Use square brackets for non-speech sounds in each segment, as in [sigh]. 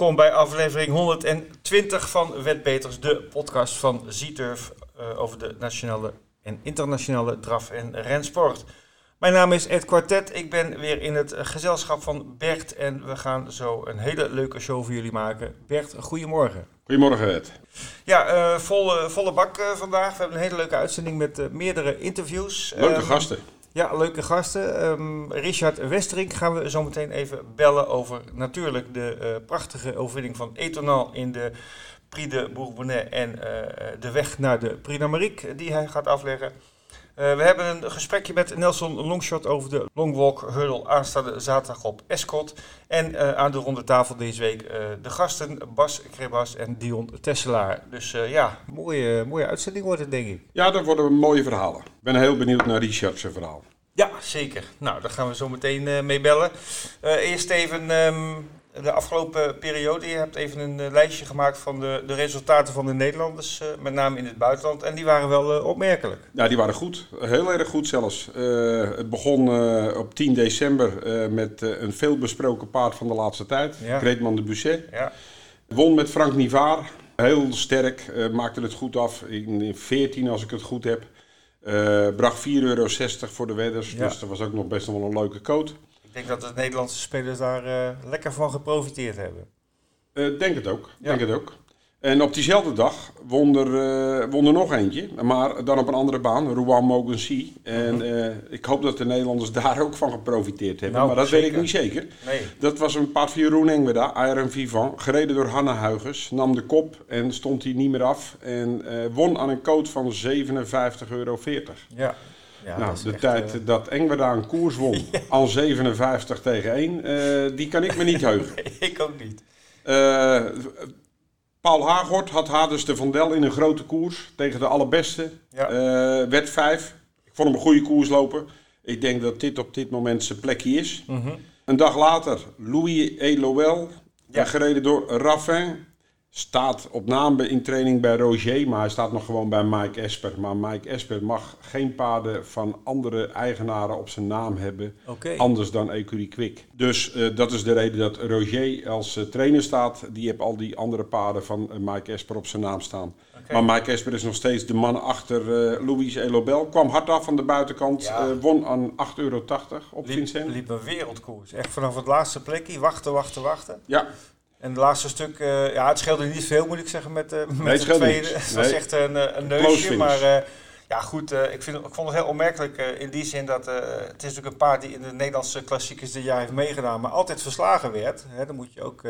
Welkom bij aflevering 120 van Wetbeters, de podcast van Zieturf uh, over de nationale en internationale draf- en rensport. Mijn naam is Ed Quartet, ik ben weer in het gezelschap van Bert en we gaan zo een hele leuke show voor jullie maken. Bert, goedemorgen. Goedemorgen Ed. Ja, uh, volle, volle bak uh, vandaag. We hebben een hele leuke uitzending met meerdere interviews. Leuke um, gasten. Ja, leuke gasten. Um, Richard Westerink gaan we zo meteen even bellen over natuurlijk de uh, prachtige overwinning van Etonal in de Prix de Bourbonnais en uh, de weg naar de Prix d'Amérique die hij gaat afleggen. Uh, we hebben een gesprekje met Nelson Longshot over de Longwalk Hurdle aanstaande zaterdag op Escot. En aan de ronde tafel deze week de gasten Bas Krebas en Dion Tesselaar. Dus ja, mooie, mooie uitzending wordt het denk ik. Ja, dat worden mooie verhalen. Ik ben heel benieuwd naar Richard's verhaal. Ja, zeker. Nou, daar gaan we zo meteen mee bellen. eerst even um, de afgelopen periode. Je hebt even een uh, lijstje gemaakt van de, de resultaten van de Nederlanders, met name in het buitenland. En die waren wel opmerkelijk. Ja, die waren goed. Heel erg goed zelfs. het begon op 10 december met een veelbesproken paard van de laatste tijd, ja. Greetman de Busset. Ja. Won met Frank Nivaar. Heel sterk, maakte het goed af in 14 als ik het goed heb. Bracht 4,60 euro voor de wedders, ja. dus dat was ook nog best wel een leuke coat. Ik denk dat de Nederlandse spelers daar uh, lekker van geprofiteerd hebben. Uh, denk het ook. Ja. Denk het ook. En op diezelfde dag won er, uh, won er nog eentje, maar dan op een andere baan, Rouen Mogency. En uh -huh. ik hoop dat de Nederlanders [laughs] daar ook van geprofiteerd hebben, nou, maar dat zeker. weet ik niet zeker. Nee. Dat was een paard van Jeroen Engweda, Iron Vivant, gereden door Hanna Huigens. Nam de kop en stond hij niet meer af en won aan een coat van 57,40 euro. Ja. Ja, nou, de echt, tijd uh... dat Engweda een koers won, [laughs] ja. al 57 tegen 1, uh, die kan ik me niet [laughs] heugen. nee, ik ook niet. Uh, Paul Hagort had Hades de Van Del in een grote koers tegen de allerbeste. Ja. werd 5. Ik vond hem een goede koers lopen. Ik denk dat dit op dit moment zijn plekje is. Mm -hmm. Een dag later Louis Eloel, ja. gereden door Raffin staat op naam in training bij Roger, maar hij staat nog gewoon bij Mike Esper. Maar Mike Esper mag geen paarden van andere eigenaren op zijn naam hebben, okay. anders dan Ecurie Quick. Dus uh, dat is de reden dat Roger als uh, trainer staat. Die heeft al die andere paarden van uh, Mike Esper op zijn naam staan. Okay. Maar Mike Esper is nog steeds de man achter Louis Elobel. Kwam hard af van de buitenkant, ja. won aan 8,80 euro op liep, Vincent. Liep een wereldkoers. Echt vanaf het laatste plekje, wachten, wachten, wachten. Ja. En het laatste stuk, uh, ja, het scheelde niet veel moet ik zeggen met, uh, met nee, het de tweede. Was nee. echt een, een neusje, maar uh, ja goed, ik, vind, ik vond het heel opmerkelijk in die zin dat het is natuurlijk een paard die in de Nederlandse klassiekers dit jaar heeft meegedaan, maar altijd verslagen werd. Hè, daar moet je ook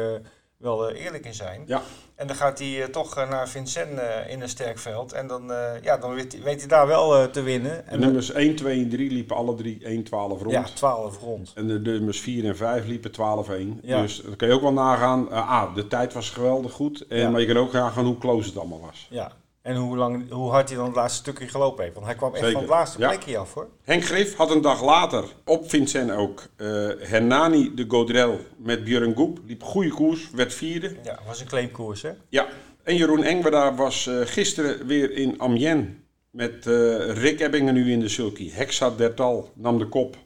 wel eerlijk in zijn. Ja. En dan gaat hij toch naar Vincent in een sterk veld en dan, ja, dan weet, hij, weet hij daar wel te winnen. En de nummers 1, 2 en 3 liepen alle drie 1, 12 rond. Ja, 12 rond. En de nummers 4 en 5 liepen 12, 1. Ja. Dus dan kun je ook wel nagaan. Ah, de tijd was geweldig goed. En, Ja. Maar je kan ook nagaan hoe close het allemaal was. Ja. En hoe, lang, hoe hard hij dan het laatste stukje gelopen heeft. Want hij kwam echt Zeker, van het laatste ja. plekje af hoor. Henk Grif had een dag later op Vincent ook uh, Hernani de Godrel met Björn Goep. Liep goede koers, werd vierde. Ja, was een claimkoers hè. Ja, en Jeroen Engweda was uh, gisteren weer in Amiens met uh, Rick Ebbingen nu in de sulky. Hexa Dertal nam de kop.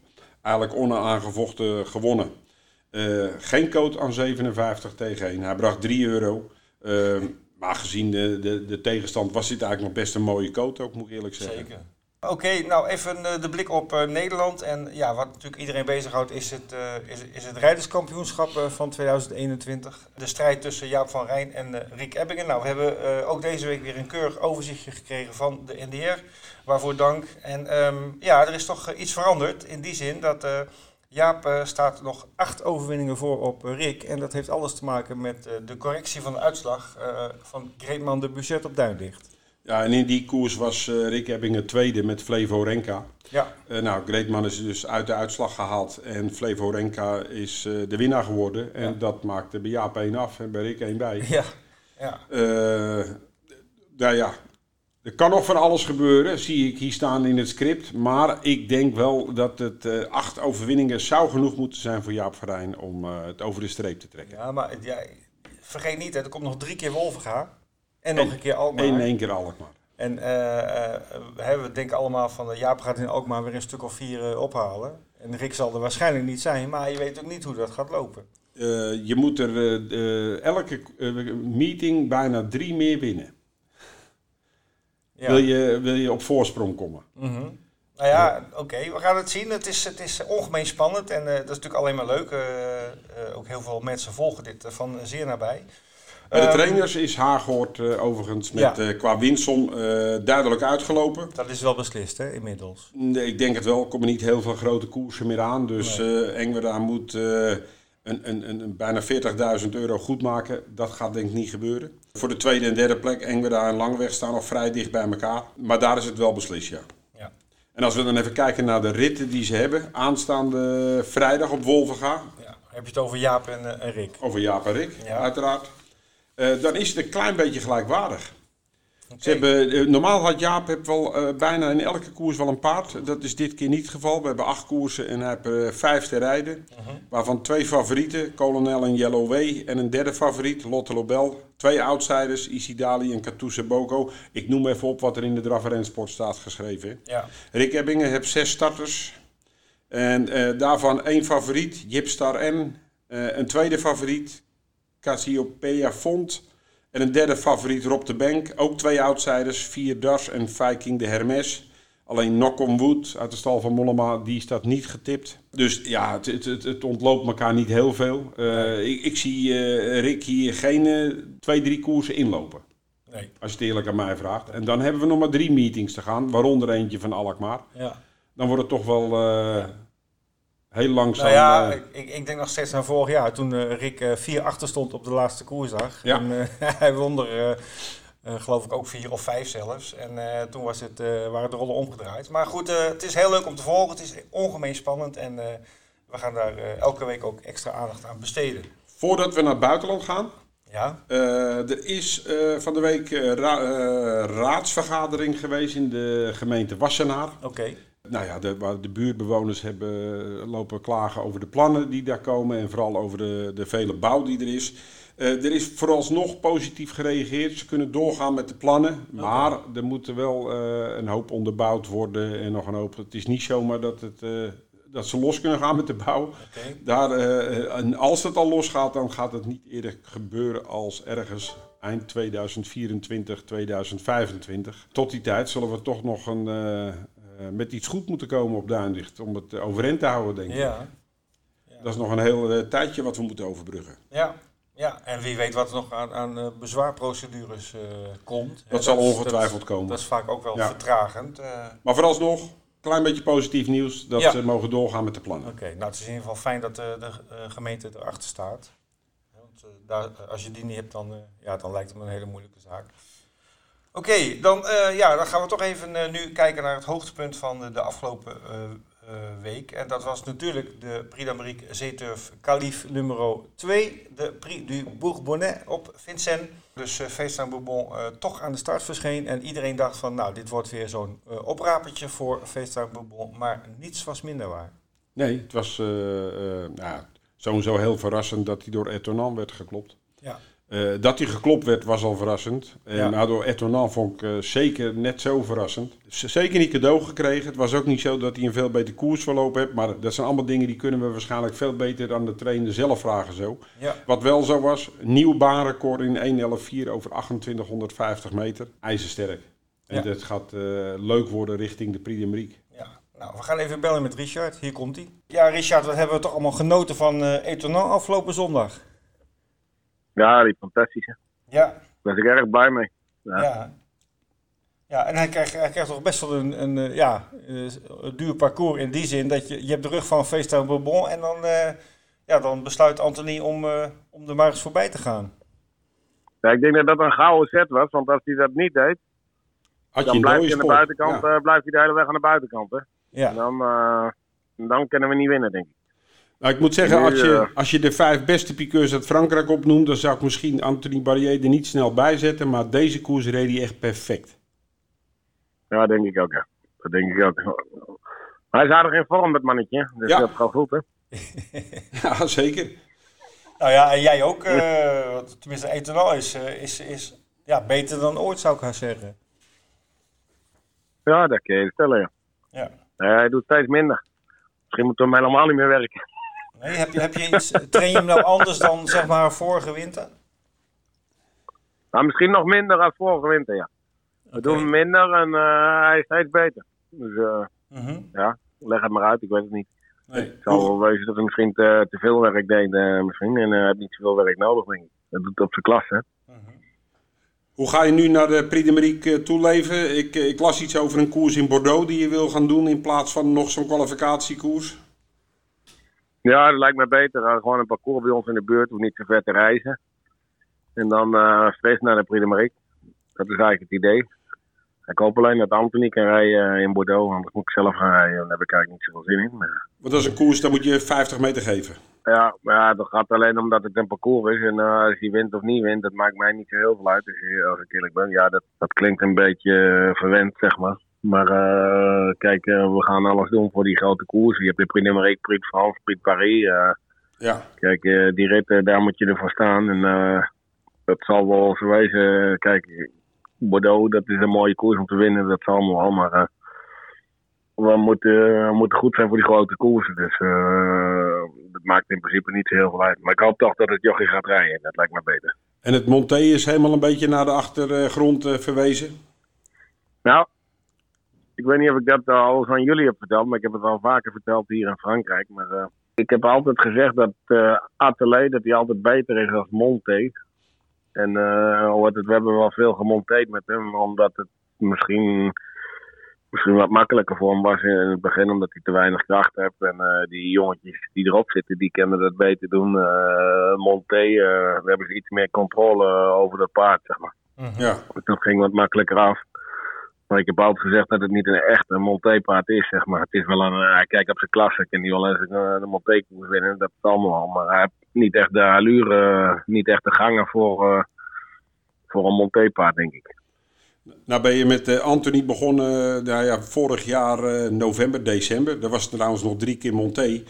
Eigenlijk onaangevochten gewonnen. Geen coat aan 57 tegen 1. Hij bracht 3 euro. Uh, maar gezien de, de, de, tegenstand was dit eigenlijk nog best een mooie coat ook, moet ik eerlijk zeggen. Zeker. Oké, nou even uh, de blik op uh, Nederland. En ja, wat natuurlijk iedereen bezighoudt is het, uh, is, is het rijderskampioenschap van 2021. De strijd tussen Jaap van Rijn en Rick Ebbingen. Nou, we hebben ook deze week weer een keurig overzichtje gekregen van de NDR. Waarvoor dank. En um, ja, er is toch iets veranderd in die zin dat... Jaap uh, staat nog acht overwinningen voor op uh, Rick. En dat heeft alles te maken met uh, de correctie van de uitslag van Greetman de Budget op Duinlicht. Ja, en in die koers was Rick Ebbingen tweede met Flevo Renka. Ja. nou, Greetman is dus uit de uitslag gehaald. En Flevo Renka is de winnaar geworden. En Ja. dat maakte bij Jaap 1 af en bij Rick 1 bij. Ja, ja. nou ja, er kan nog van alles gebeuren, zie ik hier staan in het script. Maar ik denk wel dat het eh, acht overwinningen zou genoeg moeten zijn voor Jaap Verijn om eh, het over de streep te trekken. ja maar ja, vergeet niet, hè, er komt nog drie keer Wolvenga. En nog een keer Alkmaar. In één keer Alkmaar. En eh, hè, we denken allemaal van Jaap gaat in Alkmaar weer een stuk of vier ophalen. En Rick zal er waarschijnlijk niet zijn, maar je weet ook niet hoe dat gaat lopen. je moet er elke meeting bijna drie meer winnen. Ja. Wil, je, wil je op voorsprong komen? Mhm. Nou ja, oké, we gaan het zien. Het is, het is ongemeen spannend en eh, dat is natuurlijk alleen maar leuk. Eh, eh, ook heel veel mensen volgen dit van zeer nabij. Bij de Ehm, trainers is Haaghoort overigens met, Ja. qua winsom duidelijk uitgelopen. Dat is wel beslist, hè, inmiddels. Nee, ik denk het wel. Er komen niet heel veel grote koersen meer aan. Dus eh Engwerda moet een, een, een, een bijna 40.000 euro goed maken. Dat gaat denk ik niet gebeuren. Voor de tweede en derde plek, Engwerda en Langweg staan nog vrij dicht bij elkaar. Maar daar is het wel beslist, ja. Ja. En als we dan even kijken naar de ritten die ze hebben. Aanstaande vrijdag op Wolvenga. Ja. Heb je het over Jaap en, eh, en Rick? Over Jaap en Rick, Ja. uiteraard. Eh, dan is het een klein beetje gelijkwaardig. Oké. Ze hebben, eh, normaal had Jaap heb wel, eh, bijna in elke koers wel een paard. Dat is dit keer niet het geval. We hebben acht koersen en hij heeft eh, vijf te rijden. Mhm. Waarvan twee favorieten, Colonel en Yellow Way. En een derde favoriet, Lotte Lobel. Twee outsiders, Isidali en Katouse Boko. Ik noem even op wat er in de Draf Rensport staat geschreven. hè. Ja. Rick Ebbingen heeft zes starters. En daarvan één favoriet, Jipstar N. Eh, een tweede favoriet, Cassiopeia Font. En een derde favoriet, Rob de Bank. Ook twee outsiders, Vier Das en Viking de Hermes. Alleen Knock on Wood uit de stal van Mollema, die staat niet getipt. Dus ja, het, het, het, ontloopt elkaar niet heel veel. Eh, ik, ik zie eh, Rick hier geen eh, twee, drie koersen inlopen. Nee. Als je het eerlijk aan mij vraagt. En dan hebben we nog maar drie meetings te gaan, waaronder eentje van Alkmaar. Ja. Dan wordt het toch wel heel langzaam. Nou ja, eh, ik, ik denk nog steeds aan vorig jaar, toen eh, Rick eh, vier achter stond op de laatste koersdag. Ja. En, eh, [laughs] hij won er, eh, eh, geloof ik, ook vier of vijf zelfs. En eh, toen was het, eh, waren de rollen omgedraaid. Maar goed, eh, het is heel leuk om te volgen. Het is ongemeen spannend en eh, we gaan daar eh, elke week ook extra aandacht aan besteden. Voordat we naar het buitenland gaan. Ja, eh, er is eh, van de week eh, ra- eh, raadsvergadering geweest in de gemeente Wassenaar. oké. Nou ja, de, waar de buurtbewoners hebben eh, lopen klagen over de plannen die daar komen en vooral over de, de vele bouw die er is. Eh, er is vooralsnog positief gereageerd. Ze kunnen doorgaan met de plannen, maar er moet wel eh, een hoop onderbouwd worden en nog een hoop. Het is niet zomaar dat, het, dat ze los kunnen gaan met de bouw. Daar, en als het al losgaat, dan gaat het niet eerder gebeuren als ergens eind 2024, 2025. Tot die tijd zullen we toch nog een, met iets goed moeten komen op Duinlicht om het eh, overeind te houden, denk ik. Ja. Dat is nog een heel eh, tijdje wat we moeten overbruggen. Ja. ja, en wie weet wat er nog aan, aan eh, bezwaarprocedures eh, komt. Dat zal ongetwijfeld komen. Dat is vaak ook wel Ja. vertragend. eh. Maar vooralsnog, klein beetje positief nieuws dat Ja. ze mogen doorgaan met de plannen. Oké, nou het is in ieder geval fijn dat de, de eh, gemeente erachter staat. Want eh, daar, als je die niet hebt, dan, eh, ja, dan lijkt het me een hele moeilijke zaak. Oké, dan, eh, ja, dan gaan we toch even eh, nu kijken naar het hoogtepunt van de, afgelopen eh, week. En dat was natuurlijk de Prix d'Amérique Zeeturf Calif nummer 2. De Prix du Bourbonnais op Vincennes. Dus uh, Feestaan Bourbon toch aan de start verscheen. En iedereen dacht van, nou, dit wordt weer zo'n oprapertje voor Feestaan Bourbon. Maar niets was minder waar. Nee, het was nou, sowieso heel verrassend dat hij door Etonan werd geklopt. Ja. Eh, dat hij geklopt werd was al verrassend. En Ja. nou, door Etonan vond ik eh, zeker net zo verrassend. Z- Zeker niet cadeau gekregen. Het was ook niet zo dat hij een veel beter koersverloop heeft. Maar dat zijn allemaal dingen die kunnen we waarschijnlijk veel beter aan de trainer zelf vragen zo. Ja. Wat wel zo was, nieuw baanrecord in 1.11.4 over 2850 meter. IJzersterk. En Ja. dat gaat eh, leuk worden richting de Prix d'Amérique. Ja, nou, we gaan even bellen met Richard. Hier komt hij. Ja, Richard, wat hebben we toch allemaal genoten van Etonan afgelopen zondag? Ja, die fantastische. Ja, Daar ben ik erg blij mee. ja. Ja. ja. en hij krijgt, hij krijgt toch best wel een, een, eh, ja, eh, een duur parcours in die zin dat je, je hebt de rug van Feesttuin Bourbon en dan, eh, ja, dan besluit Anthony om, eh, om er maar eens voorbij te gaan. Ja, ik denk dat dat een gouden set was, want als hij dat niet deed, Had je dan blijft hij aan de buitenkant, Ja. eh, blijft hij de hele weg aan de buitenkant. Hè? En Ja, dan, eh, dan kunnen we niet winnen, denk ik. Nou, ik moet zeggen, als je, eh, als je de vijf beste piqueurs uit Frankrijk opnoemt, dan zou ik misschien Anthony Barrier er niet snel bij zetten. Maar deze koers reed hij echt perfect. Ja, denk ik ook, ja. Dat denk ik ook. Maar hij is aardig in vorm, dat mannetje. Dus Ja. dat gaat goed, hè. [laughs] [laughs] Ja, zeker. nou ja, en jij ook, eh, tenminste Etonan is, eh, is, is ja, beter dan ooit zou ik haar zeggen. Ja, dat kun je stellen, ja. Hij doet steeds minder. Misschien moeten we hem helemaal niet meer werken. Nee, heb, je, heb je iets, train je hem nou anders dan zeg maar vorige winter? Nou, misschien nog minder dan vorige winter, ja. We doen hem minder en eh, hij is steeds beter. Dus eh, Mhm. ja, leg het maar uit, ik weet het niet. Nee. Het zal wel wezen dat hij misschien te, te veel werk deed eh, misschien. En hij heeft niet zoveel werk nodig, denk ik. Dat doet op zijn klas, hè. Hoe ga je nu naar de Prix de Marique eh, toeleven? Ik, eh, ik las iets over een koers in Bordeaux die je wil gaan doen in plaats van nog zo'n kwalificatiekoers. Ja, dat lijkt me beter. Uh, gewoon een parcours bij ons in de buurt, hoeft niet zo ver te reizen. En dan eh steeds naar de Prix. Dat is eigenlijk het idee. Ik hoop alleen dat Anthony kan rijden eh, in Bordeaux, want dan moet ik zelf gaan rijden. Daar heb ik eigenlijk niet zoveel zin in. Maar, Want is een koers, daar moet je 50 meter geven. ja, maar ja, dat gaat alleen omdat het een parcours is. En eh, als hij wint of niet wint, dat maakt mij niet zo heel veel uit. Als, je, als ik eerlijk ben, ja, dat, dat klinkt een beetje eh, verwend, zeg maar. Maar eh, kijk, eh, we gaan alles doen voor die grote koers. Je hebt de Prix de Marique, Prix de France, Prix Paris. eh, Ja, Kijk, die ritten, daar moet je ervoor staan. En eh, dat zal wel zo wezen. Kijk, Bordeaux, dat is een mooie koers om te winnen. Dat zal allemaal wel. Maar we, moeten, we moeten goed zijn voor die grote koersen. Dus dat maakt in principe niet zo heel veel uit. Maar ik hoop toch dat het jochie gaat rijden. Dat lijkt me beter. en het Monté is helemaal een beetje naar de achtergrond verwezen. Nou, ik weet niet of ik dat al aan jullie heb verteld. Maar ik heb het al vaker verteld hier in Frankrijk. Maar eh, ik heb altijd gezegd dat eh Atelier dat hij altijd beter is dan Monté. En eh, het, we hebben wel veel gemonteerd met hem, omdat het misschien, misschien wat makkelijker voor hem was in het begin, omdat hij te weinig kracht heeft. En eh, die jongetjes die erop zitten, die kunnen dat beter doen. Eh Monté, eh, we hebben ze iets meer controle over dat paard, zeg maar. Mhm. Ja, Dat ging wat makkelijker af. Ik heb altijd gezegd dat het niet een echte Monté-paard is, zeg maar. Het is wel een, hij kijkt op zijn klasse en die wil eens een, een Monté-koers winnen, dat is allemaal al. Maar hij heeft niet echt de allure, eh, niet echt de gangen voor, eh, voor een Monté-paard, denk ik. nou ben je met eh, Anthony begonnen eh, nou ja, vorig jaar eh, november, december. Dat was trouwens nog drie keer Monté.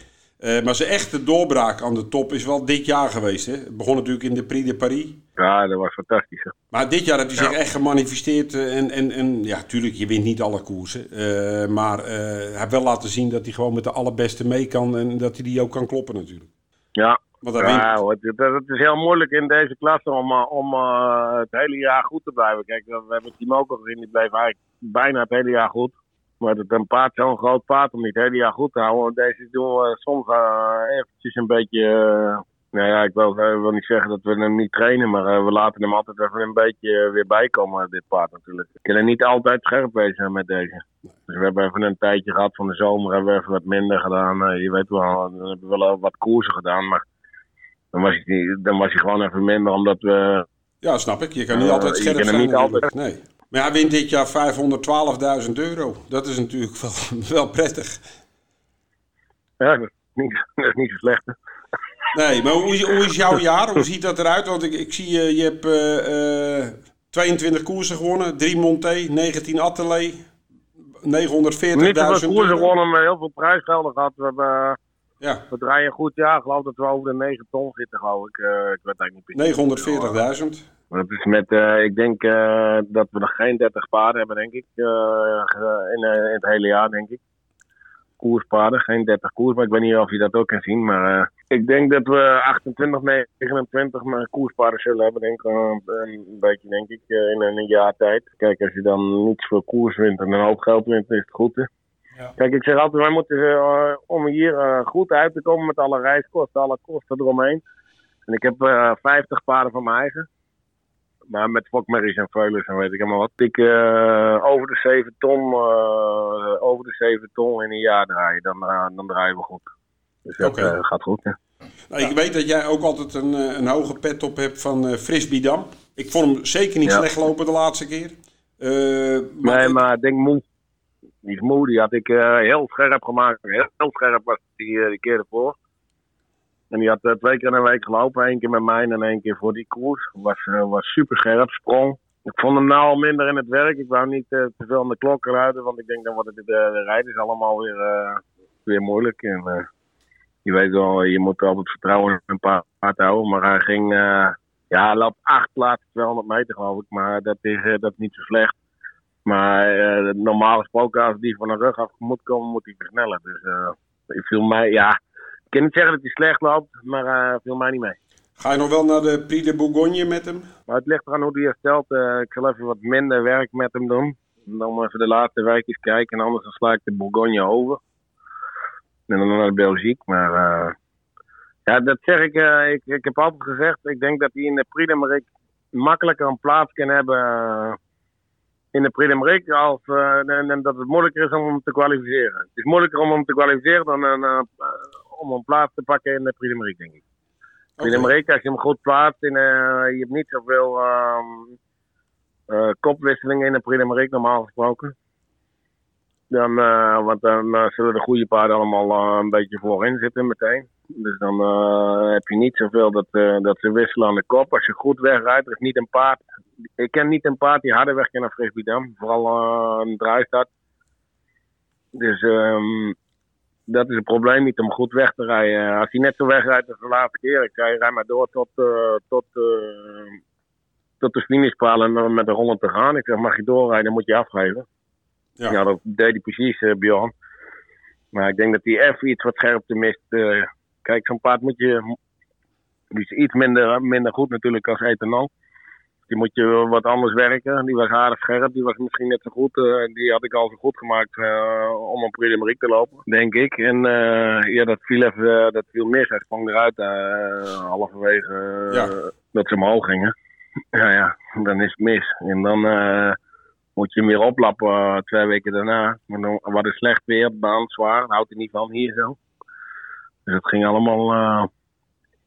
Eh, maar zijn echte doorbraak aan de top is wel dit jaar geweest. Hè? Het begon natuurlijk in de Prix de Paris. Ja, dat was fantastisch. hè. Maar dit jaar heeft hij zich echt gemanifesteerd. eh, En, en, en ja, tuurlijk, je wint niet alle koersen. eh, maar eh, hij heeft wel laten zien dat hij gewoon met de allerbeste mee kan. En dat hij die ook kan kloppen natuurlijk. Ja, wint. ja hoor, het, het is heel moeilijk in deze klasse om, om het hele jaar goed te blijven. Kijk, we hebben Timo ook al gezien, die bleef eigenlijk bijna het hele jaar goed. Maar het een paard, zo'n groot paard, om niet hele jaar goed te houden. Want Deze doen we soms eh, eventjes een beetje... eh, nou ja, ik wil, wil niet zeggen dat we hem niet trainen, maar eh, we laten hem altijd even een beetje eh, weer bijkomen, dit paard natuurlijk. We kunnen niet altijd scherp wezen met deze. Dus we hebben even een tijdje gehad van de zomer, hebben we even wat minder gedaan. Eh, je weet wel, dan hebben we wel wat koersen gedaan, maar dan was, hij, dan was hij gewoon even minder, omdat we... Ja, snap ik. Je kan niet Eh, altijd scherp zijn. niet altijd-. Nee. Maar hij wint dit jaar 512.000 euro. Dat is natuurlijk wel, [laughs] wel prettig. Ja, dat is niet, [laughs] niet zo slecht. hè. Nee, maar hoe, is- hoe is jouw [laughs] jaar? Hoe ziet dat eruit? Want ik, ik zie je, je hebt eh, eh, 22 koersen gewonnen, 3 Monté, 19 Atelier, 940.000 Niet zoveel koersen gewonnen, maar heel veel prijsgelden gehad. We hebben... eh, Ja, We draaien een goed jaar. Ik geloof dat we over de 9 ton zitten, geloof ik. Eh, ik weet eigenlijk niet precies. 940.000. Maar dat is met, eh, ik denk eh, dat we nog geen 30 paarden hebben, denk ik. eh, in, in het hele jaar, denk ik. Koerspaarden, geen 30 koers. Maar ik weet niet of je dat ook kan zien. Maar ik denk dat we 28, 29 maar koerspaarden zullen hebben, denk ik. een beetje, denk ik, in een jaar tijd. Kijk, als je dan niet veel koers wint en een hoop geld wint, is het goed. Hè? Ja. Kijk, ik zeg altijd, wij moeten om hier goed uit te komen met alle reiskosten, alle kosten eromheen. En ik heb eh 50 paarden van mijn eigen. Maar met fokmerries en veulens en weet ik helemaal wat. Ik eh, over de 7 ton, eh, over de 7 ton in een jaar draaien, dan, eh, dan draaien we goed. Dus dat gaat goed. Hè? Nou, ik weet dat jij ook altijd een, eh, een hoge pet op hebt van eh Frisbidam. Ik vond hem zeker niet Ja. slecht lopen de laatste keer. Eh, maar, Nee, maar ik denk moe. Die is moe, die had ik eh, heel scherp gemaakt. Heel, heel scherp was die, die keer ervoor. En die had eh, twee keer in een week gelopen. één keer met mij en één keer voor die koers. Was, eh, was super scherp, sprong. Ik vond hem nou al minder in het werk. Ik wou niet eh, te veel aan de klok ruiten. Want ik denk dan wordt het de, de rijders allemaal weer, weer moeilijk. En, je weet wel, je moet altijd vertrouwen in een paard houden. Maar hij ging, ja, loopt acht laatste 200 meter geloof ik. Maar dat is, dat niet zo slecht. Maar eh, normaal gesproken, als die van de rug af moet komen, moet hij versnellen. Dus ik viel mij, ja, Ik kan niet zeggen dat hij slecht loopt, maar uh, viel mij niet mee. Ga je nog wel naar de Prix de Bourgogne met hem? Maar het ligt eraan hoe hij herstelt. Uh, ik zal even wat minder werk met hem doen. Dan even de laatste weekjes kijken. En anders dan sla ik de Bourgogne over. En dan naar de Belgique. Maar uh, ja, dat zeg ik, uh, ik. Ik heb altijd gezegd. Ik denk dat hij in de Prix de makkelijker een plaats kan hebben. in de Prix de. Als, en, en, dat het moeilijker is om hem te kwalificeren. Het is moeilijker om hem te kwalificeren dan om een plaats te pakken in de Marique, denk ik. Okay. Als je hem goed plaatst, en, uh, je hebt niet zoveel um, uh, kopwisselingen in de d'Amérique normaal gesproken. Dan, uh, want dan zullen de goede paarden allemaal een beetje voorin zitten meteen. Dus dan heb je niet zoveel dat, dat ze wisselen aan de kop. Als je goed wegrijdt, er is niet een paard. Ik ken niet een paard die harder weg kan naar Frisbidam. Vooral een draaistad. Dus um, dat is het probleem niet om goed weg te rijden. Als hij net zo wegrijdt als de laatste keer, ik zei, rij maar door tot, uh, tot, uh, tot de finishpaal en met de rollen te gaan. Ik zeg, mag je doorrijden, dan moet je afgeven. Ja, ja dat deed hij precies, uh, Bjorn. Maar ik denk dat hij even iets wat scherpte mist. kijk, zo'n paard moet je... Die is iets minder, minder goed natuurlijk als Ethanol. Die moet je wat anders werken. Die was aardig scherp. Die was misschien net zo goed. Uh, die had ik al zo goed gemaakt uh, om een de te lopen, denk ik. En uh, ja, dat viel, even, dat viel mis. Hij sprong eruit halverwege ja. dat ze omhoog gingen. [laughs] ja, ja, dan is het mis. En dan moet je hem weer oplappen twee weken daarna. Maar dan was het slecht weer, baan zwaar. Houdt hij niet van hier zo. Dus het ging allemaal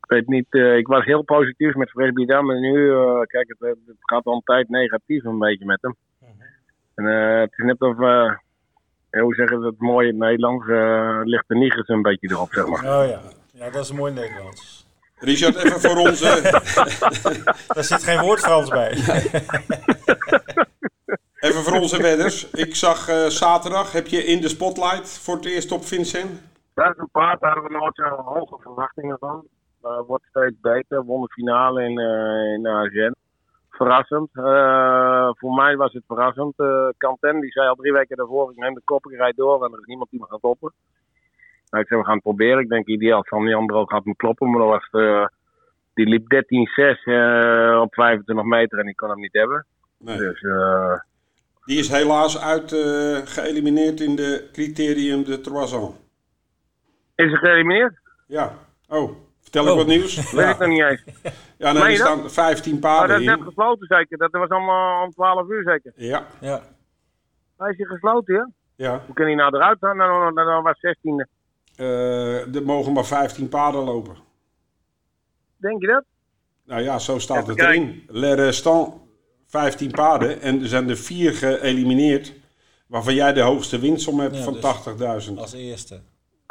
weet niet, uh, ik was heel positief met Fred Dam. En nu, uh, kijk, het, het, gaat al een tijd negatief een beetje met hem. Mm -hmm. En uh, het is net of, hoe zeggen ze het mooi in het Nederlands, ligt de nigers een beetje erop, zeg maar. Oh ja, ja dat is een mooi Nederlands. Richard, even voor onze... [laughs] Daar zit geen woord Frans bij. [laughs] even voor onze wedders. Ik zag zaterdag, heb je in de spotlight voor het eerst op Vincent? Dat is een paard, daar hadden we nooit zo hoge verwachtingen van. Uh, wordt steeds beter. Won de finale in, uh, in Argent. Verrassend. Uh, voor mij was het verrassend. Canten die zei al drie weken daarvoor: ik neem de kop, ik rijd door en er is niemand die me gaat toppen. Nou, ik zei: we gaan het proberen. Ik denk ideaal van ook gaat me kloppen. Maar was die liep 13-6 op 25 meter en ik kon hem niet hebben. Nee. Dus, die is helaas uit geëlimineerd in de criterium de Troison. Is hij geëlimineerd? Ja. Oh. Vertel ik oh. wat nieuws? [laughs] Weet ik nog niet eens. Ja, nee, er staan 15 paarden in. dat is net gesloten zeker? Dat was allemaal om 12 uur zeker? Ja. ja. Hij is hier gesloten, ja? Ja. Hoe kan hij nou eruit dan? Dan, dan, dan was 16e. Uh, er mogen maar 15 paarden lopen. Denk je dat? Nou ja, zo staat Even het kijken. erin. Le restant 15 paarden en er zijn er 4 geëlimineerd. Waarvan jij de hoogste winstsom hebt ja, van dus 80.000. Als eerste.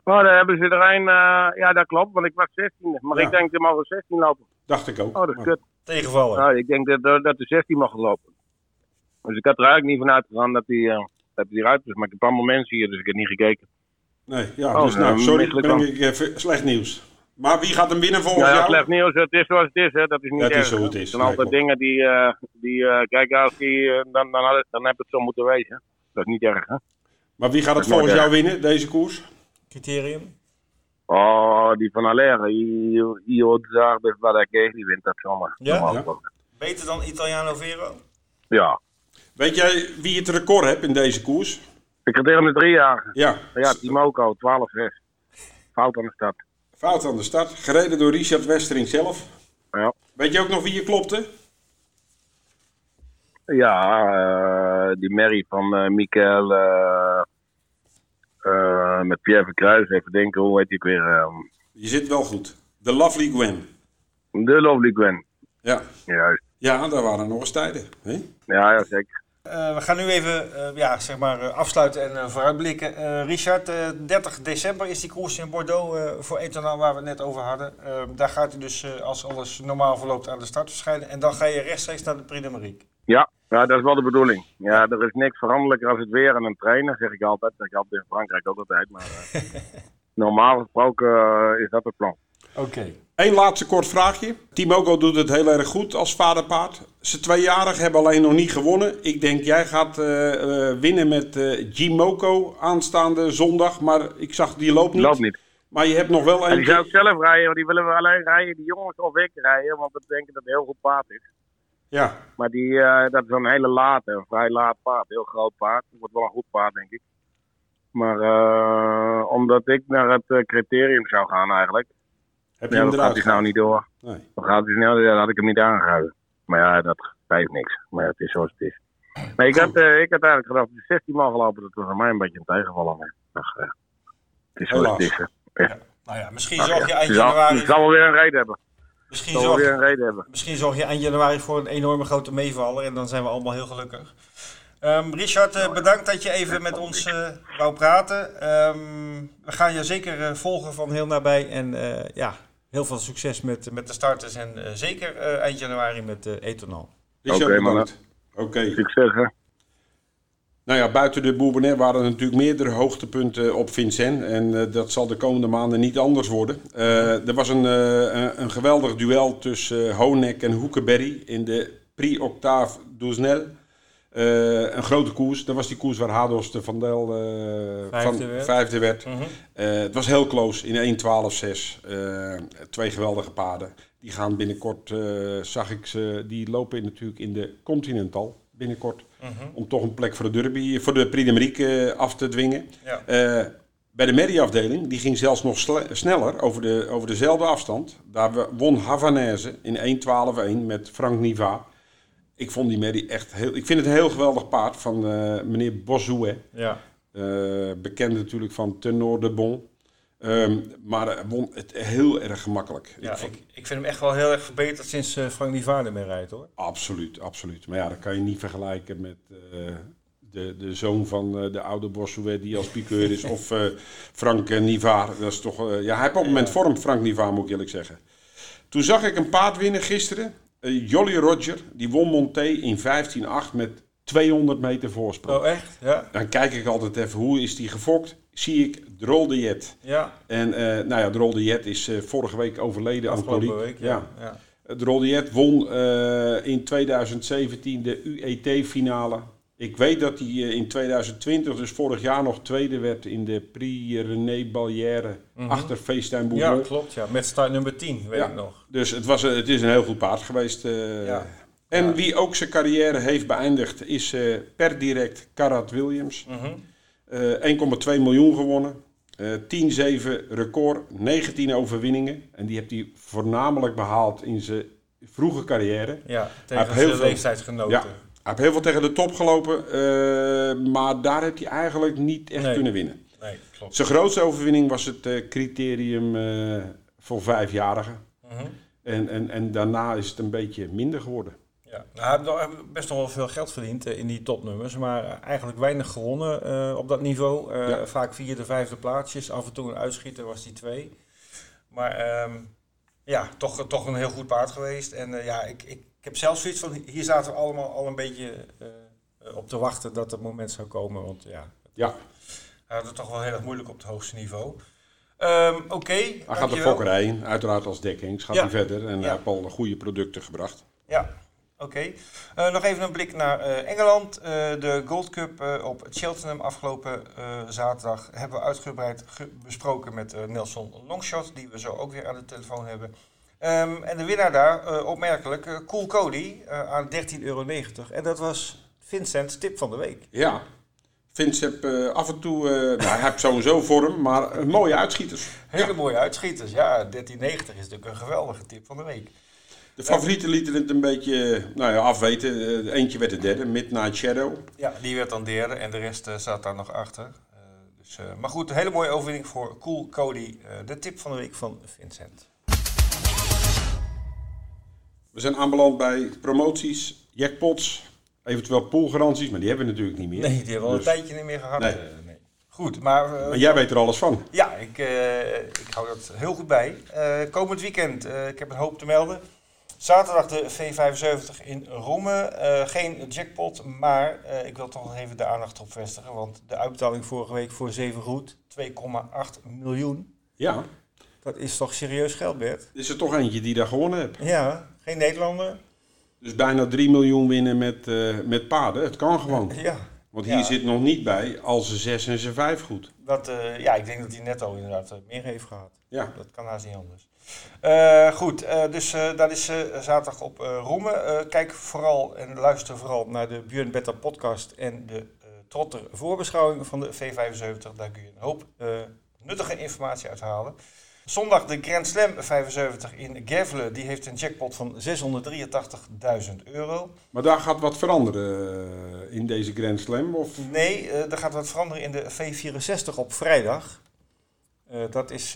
Oh, daar hebben ze er een. Uh, ja, dat klopt, want ik was 16. Maar ja. ik denk dat er mogen 16 lopen. Dacht ik ook. Oh, dat is kut. Tegenvallen. Nou, ik denk dat, dat er 16 mag lopen. Dus ik had er eigenlijk niet van uitgegaan dat hij uh, dat die eruit is. Maar ik heb allemaal mensen hier, dus ik heb niet gekeken. Nee, ja, oh, dus nou, sorry, breng ik even slecht nieuws. Maar wie gaat hem winnen volgens ja, ja, jou? slecht nieuws. Het is zoals het is, hè. Dat is niet ja, het erg. is zo het is. Er zijn altijd dingen die, uh, die uh, kijk, als die, uh, dan, dan, had, dan heb het zo moeten wezen. Dat is niet erg, hè. Maar wie gaat het volgens jou winnen, deze koers? Criterium? Oh, die van Aller, Io Zardes Badake, die wint dat zomaar. Ja? ja? Beter dan Italiano Vero? Ja. Weet jij wie het record hebt in deze koers? Ik had tegen de drie jaar. Ja. Ja, Timoco, 12-6. Fout aan de start. Fout aan de start. Gereden door Richard Westering zelf. Ja. Weet je ook nog wie je klopte? Ja, uh, die Mary van uh, Michael... Uh, uh, met Pierre Verkruijs, even denken, hoe heet ik weer? Um... Je zit wel goed. De Lovely Gwen. De Lovely Gwen. Ja. Juist. Ja, daar waren nog eens tijden. Hè? Ja, ja, zeker. Uh, we gaan nu even uh, ja, zeg maar, uh, afsluiten en vooruitblikken. Richard, 30 december is die koers in Bordeaux voor Etonal waar we het net over hadden. daar gaat hij dus, als alles normaal verloopt, aan de start verschijnen. En dan ga je rechtstreeks naar de Prix de. Ja, ja, dat is wel de bedoeling. Ja, er is niks veranderlijker als het weer en een trainer, zeg ik altijd. Dat zeg ik altijd in Frankrijk ook altijd. Maar [laughs] normaal gesproken is dat het plan. Oké. Okay. Eén laatste kort vraagje. Timoco doet het heel erg goed als vaderpaard. Ze tweejarig hebben alleen nog niet gewonnen. Ik denk jij gaat uh, uh, winnen met Gimoco aanstaande zondag. Maar ik zag die loopt niet. Loopt niet. Maar je hebt nog wel En die zou ik zelf rijden, want die willen we alleen rijden. Die jongens of ik rijden, want we denken dat het een heel goed paard is. Ja, Maar die, eh, dat is een hele late, een vrij laat paard. Heel groot paard. Het wordt wel een goed paard, denk ik. Maar eh, omdat ik naar het eh, criterium zou gaan eigenlijk. heb je Ja, hem dat gaat hij nou niet door. Nee. Dan gaat hij snel, dan had ik hem niet aangehouden. Maar ja, dat geeft niks. Maar ja, het is zoals het is. Nee, ik had, eh, ik had eigenlijk gedacht, de 16 man gelopen, dat was voor mij een beetje een tegenvaller. Maar, ach, het is zoals het is. hè. Nou ja, misschien zorg ja. je eind januari... Het zal wel weer een reden hebben. Misschien zal zorg, weer een reden hebben. Misschien zorg je eind januari voor een enorme grote meevaller en dan zijn we allemaal heel gelukkig. Ehm, Richard, eh, bedankt dat je even met ons eh, wou praten. Ehm, we gaan je zeker eh, volgen van heel nabij en eh, ja, heel veel succes met, met de starters en eh, zeker eh, eind januari met uh, Etonal. Richard, Oké, bedankt. Oké. Succes, hè. Nou ja, buiten de Bourbonnais waren er natuurlijk meerdere hoogtepunten op Vincent. En eh, dat zal de komende maanden niet anders worden. Eh, er was een, eh, een, een geweldig duel tussen Honek en Hoekeberry in de Prix Octave Douznel. Uh, een grote koers. Dat was die koers waar Hados de Van Del uh, vijfde, van, werd. vijfde werd. Mhm. Het was heel close in 1.12.6. twee geweldige paarden. Die gaan binnenkort, zag ik ze, die lopen natuurlijk in de Continental binnenkort. Om toch een plek voor de derby, voor de Prix d'Amérique af te dwingen. Ja. Eh, bij de medieafdeling, die ging zelfs nog sneller over, de, over dezelfde afstand. Daar won Havanaise in 1.12.1 met Frank Niva. Ik vond die medie echt heel... Ik vind het een heel geweldig paard van eh, meneer Bosouet. Ja. Eh, bekend natuurlijk van Tenor de Bon. Ehm, maar hij won het heel erg gemakkelijk. Ja, ik ik, ik vind hem echt wel heel erg verbeterd sinds eh, Frank Nivaarde mee rijdt hoor. Absoluut, absoluut. Maar ja, dat kan je niet vergelijken met eh, de, de zoon van eh, de oude Bossuet die als piqueur is. [laughs] of eh, Frank eh, Nivaar. Dat is toch, eh, ja, hij heeft op het moment vorm, Frank Nivaar moet ik eerlijk zeggen. Toen zag ik een paard winnen gisteren. Eh, Jolly Roger, die won Monté in 15-8 met 200 meter voorsprong. Oh echt? Ja. Dan kijk ik altijd even, hoe is die gefokt? Zie ik Drol de Jet. Ja. En eh, nou ja, Drol de Jet is eh, vorige week overleden Afgelopen week. Ja. ja. De Rolliet won eh, in 2017 de UET-finale. Ik weet dat hij in 2020, dus vorig jaar, nog tweede werd in de Prix René Ballière Mhm. achter Feestijn Ja, klopt. Ja. Met start nummer 10, weet Ja. ik nog. Dus het, was, het is een heel goed paard geweest. Ja. En Ja. wie ook zijn carrière heeft beëindigd is eh, per direct Karat Williams. Mhm. Eh, 1,2 miljoen gewonnen. Eh 10-7 record, 19 overwinningen. En die heeft hij voornamelijk behaald in zijn vroege carrière. Ja, tegen heel zijn veel- leeftijdsgenoten. Ja. Hij heeft heel veel tegen de top gelopen, eh, maar daar heeft hij eigenlijk niet echt Nee. kunnen winnen. Nee, klopt. Zijn grootste overwinning was het eh, criterium eh, voor vijfjarigen. Mhm. En, en, en daarna is het een beetje minder geworden. Ja. Nou, hij heeft best nog wel veel geld verdiend eh, in die topnummers, maar eh, eigenlijk weinig gewonnen eh, op dat niveau. Ja. Vaak vierde, vijfde plaatsjes. Af en toe een uitschieter was die twee. Maar ehm, ja, toch, toch een heel goed paard geweest. En ja, ik, ik, ik heb zelfs zoiets van, hier zaten we allemaal al een beetje op te wachten dat het moment zou komen. Want ja, Ja, hij had het toch wel heel erg moeilijk op het hoogste niveau. Ehm, Oké, hij gaat de fokkerij in, uiteraard als dekkings, gaat Ja. hij verder. En Ja. hij heeft al goede producten gebracht. Ja, oké. Eh, nog even een blik naar eh, Engeland. Eh, de Gold Cup op Cheltenham afgelopen zaterdag hebben we uitgebreid ge- besproken met Nelson Longshot, die we zo ook weer aan de telefoon hebben. Ehm, en de winnaar daar, opmerkelijk, Cool Cody aan 13,90 euro. En dat was Vincent's tip van de week. Ja, Vince heb eh, af en toe, [laughs] nou, hij heeft sowieso vorm, maar mooie uitschieters. Hele mooie uitschieters. Ja, 13,90 is natuurlijk een geweldige tip van de week. De favorieten lieten het een beetje nou ja, afweten. Eh, eentje werd de derde, Midnight Shadow. Ja, die werd dan derde en de rest eh, zat daar nog achter. Eh, dus, maar goed, een hele mooie overwinning voor Cool Cody. de tip van de week van Vincent. We zijn aanbeland bij promoties, jackpots, eventueel poolgaranties, maar die hebben we natuurlijk niet meer. Nee, die hebben we al een Dus- tijdje niet meer gehad. Nee. nee. Goed, maar, Maar jij weet er alles van. ja, ik, ik hou dat heel goed bij. Komend weekend, ik heb een hoop te melden. Zaterdag de V75 in Rome. Eh, geen jackpot, maar eh, ik wil toch nog even de aandacht op vestigen. Want de uitbetaling vorige week voor 7 goed, 2,8 miljoen. Ja, Dat is toch serieus geld, Bert? is er toch eentje die daar gewonnen heeft. Ja, geen Nederlander. Dus bijna 3 miljoen winnen met, eh, met paarden. Het kan gewoon. Ja, Want hier Ja. zit nog niet bij al zijn 6 en zijn 5 goed. Dat, ja, ik denk dat hij netto inderdaad eh, meer heeft gehad. Ja. Dat kan haast niet anders. Eh, goed, eh, dus eh, dat is zaterdag op Roemen. Kijk vooral en luister vooral naar de Björn Betta podcast en de Trotter voorbeschouwing van de V75. Daar kun je een hoop nuttige informatie uithalen. Zondag de Grand Slam 75 in Gevle. Die heeft een jackpot van 683.000 euro. Maar daar gaat wat veranderen in deze Grand Slam? Of? Nee, er gaat wat veranderen in de V64 op vrijdag. Dat is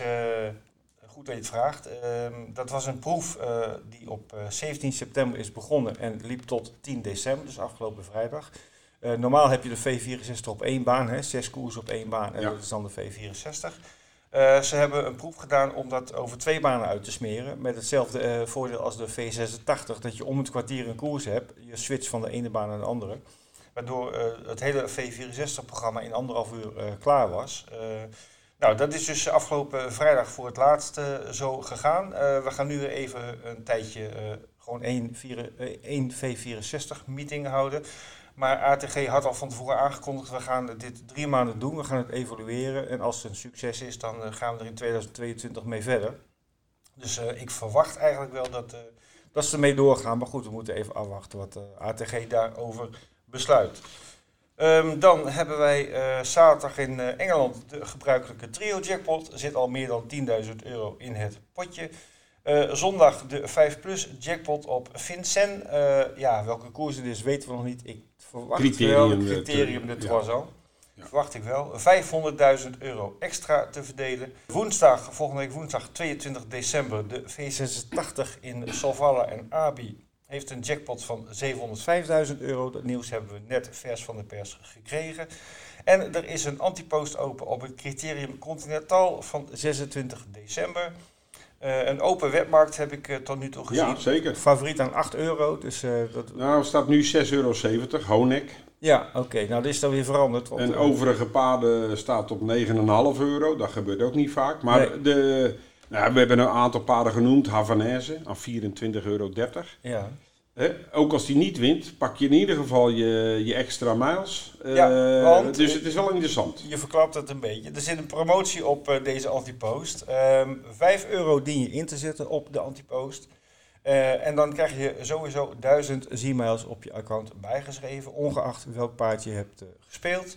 goed dat je het vraagt. Ehm, dat was een proef eh, die op eh, 17 september is begonnen en liep tot 10 december, dus afgelopen vrijdag. Eh, normaal heb je de V64 op één baan, hè, zes koersen op één baan, en Ja. dat is dan de V64. Eh, ze hebben een proef gedaan om dat over twee banen uit te smeren. Met hetzelfde eh, voordeel als de V86, dat je om het kwartier een koers hebt. Je switcht van de ene baan naar de andere. Waardoor eh, het hele V64-programma in anderhalf uur eh, klaar was. Nou, dat is dus afgelopen vrijdag voor het laatst eh, zo gegaan. Eh, we gaan nu even een tijdje eh, gewoon één, vier- eh, één V64-meeting houden. Maar ATG had al van tevoren aangekondigd, we gaan dit drie maanden doen. We gaan het evalueren. En als het een succes is, dan gaan we er in 2022 mee verder. Dus ik verwacht eigenlijk wel dat, dat ze ermee doorgaan. Maar goed, we moeten even afwachten wat ATG daarover besluit. Ehm, dan hebben wij eh, zaterdag in eh, Engeland de gebruikelijke trio jackpot. Er zit al meer dan 10.000 euro in het potje. Eh, zondag de 5 plus jackpot op Vincent. Ja, welke koers het is weten we nog niet. Ik verwacht Criterium, wel criterium de ja. Troisan. Ja. Verwacht ik wel. 500.000 euro extra te verdelen. Woensdag, volgende week woensdag 22 december, de V86 in Solvalla en Abi heeft een jackpot van 705.000 euro. Dat nieuws hebben we net vers van de pers gekregen. En er is een antipost open op het criterium Continental van 26 december. Eh, een open webmarkt heb ik eh, tot nu toe gezien. Ja, zeker. Favoriet aan 8 euro. Dus, eh, dat... Nou, het staat nu 6,70 euro, Honek. Ja, oké. Nou, dit is dan weer veranderd. Want, En overige paden staat op 9,5 euro. Dat gebeurt ook niet vaak. Maar Nee. de, nou, we hebben een aantal paden genoemd. Havanaise aan 24,30 euro. Ja. Ook als die niet wint, pak je in ieder geval je, je extra miles. Ja, Eh, want- dus het is wel interessant. Je verklapt het een beetje. Er zit een promotie op eh, deze antipost. Ehm 5 euro dien je in te zetten op de antipost. Eh, en dan krijg je sowieso 1000 Z-miles op je account bijgeschreven, ongeacht welk paard je hebt gespeeld.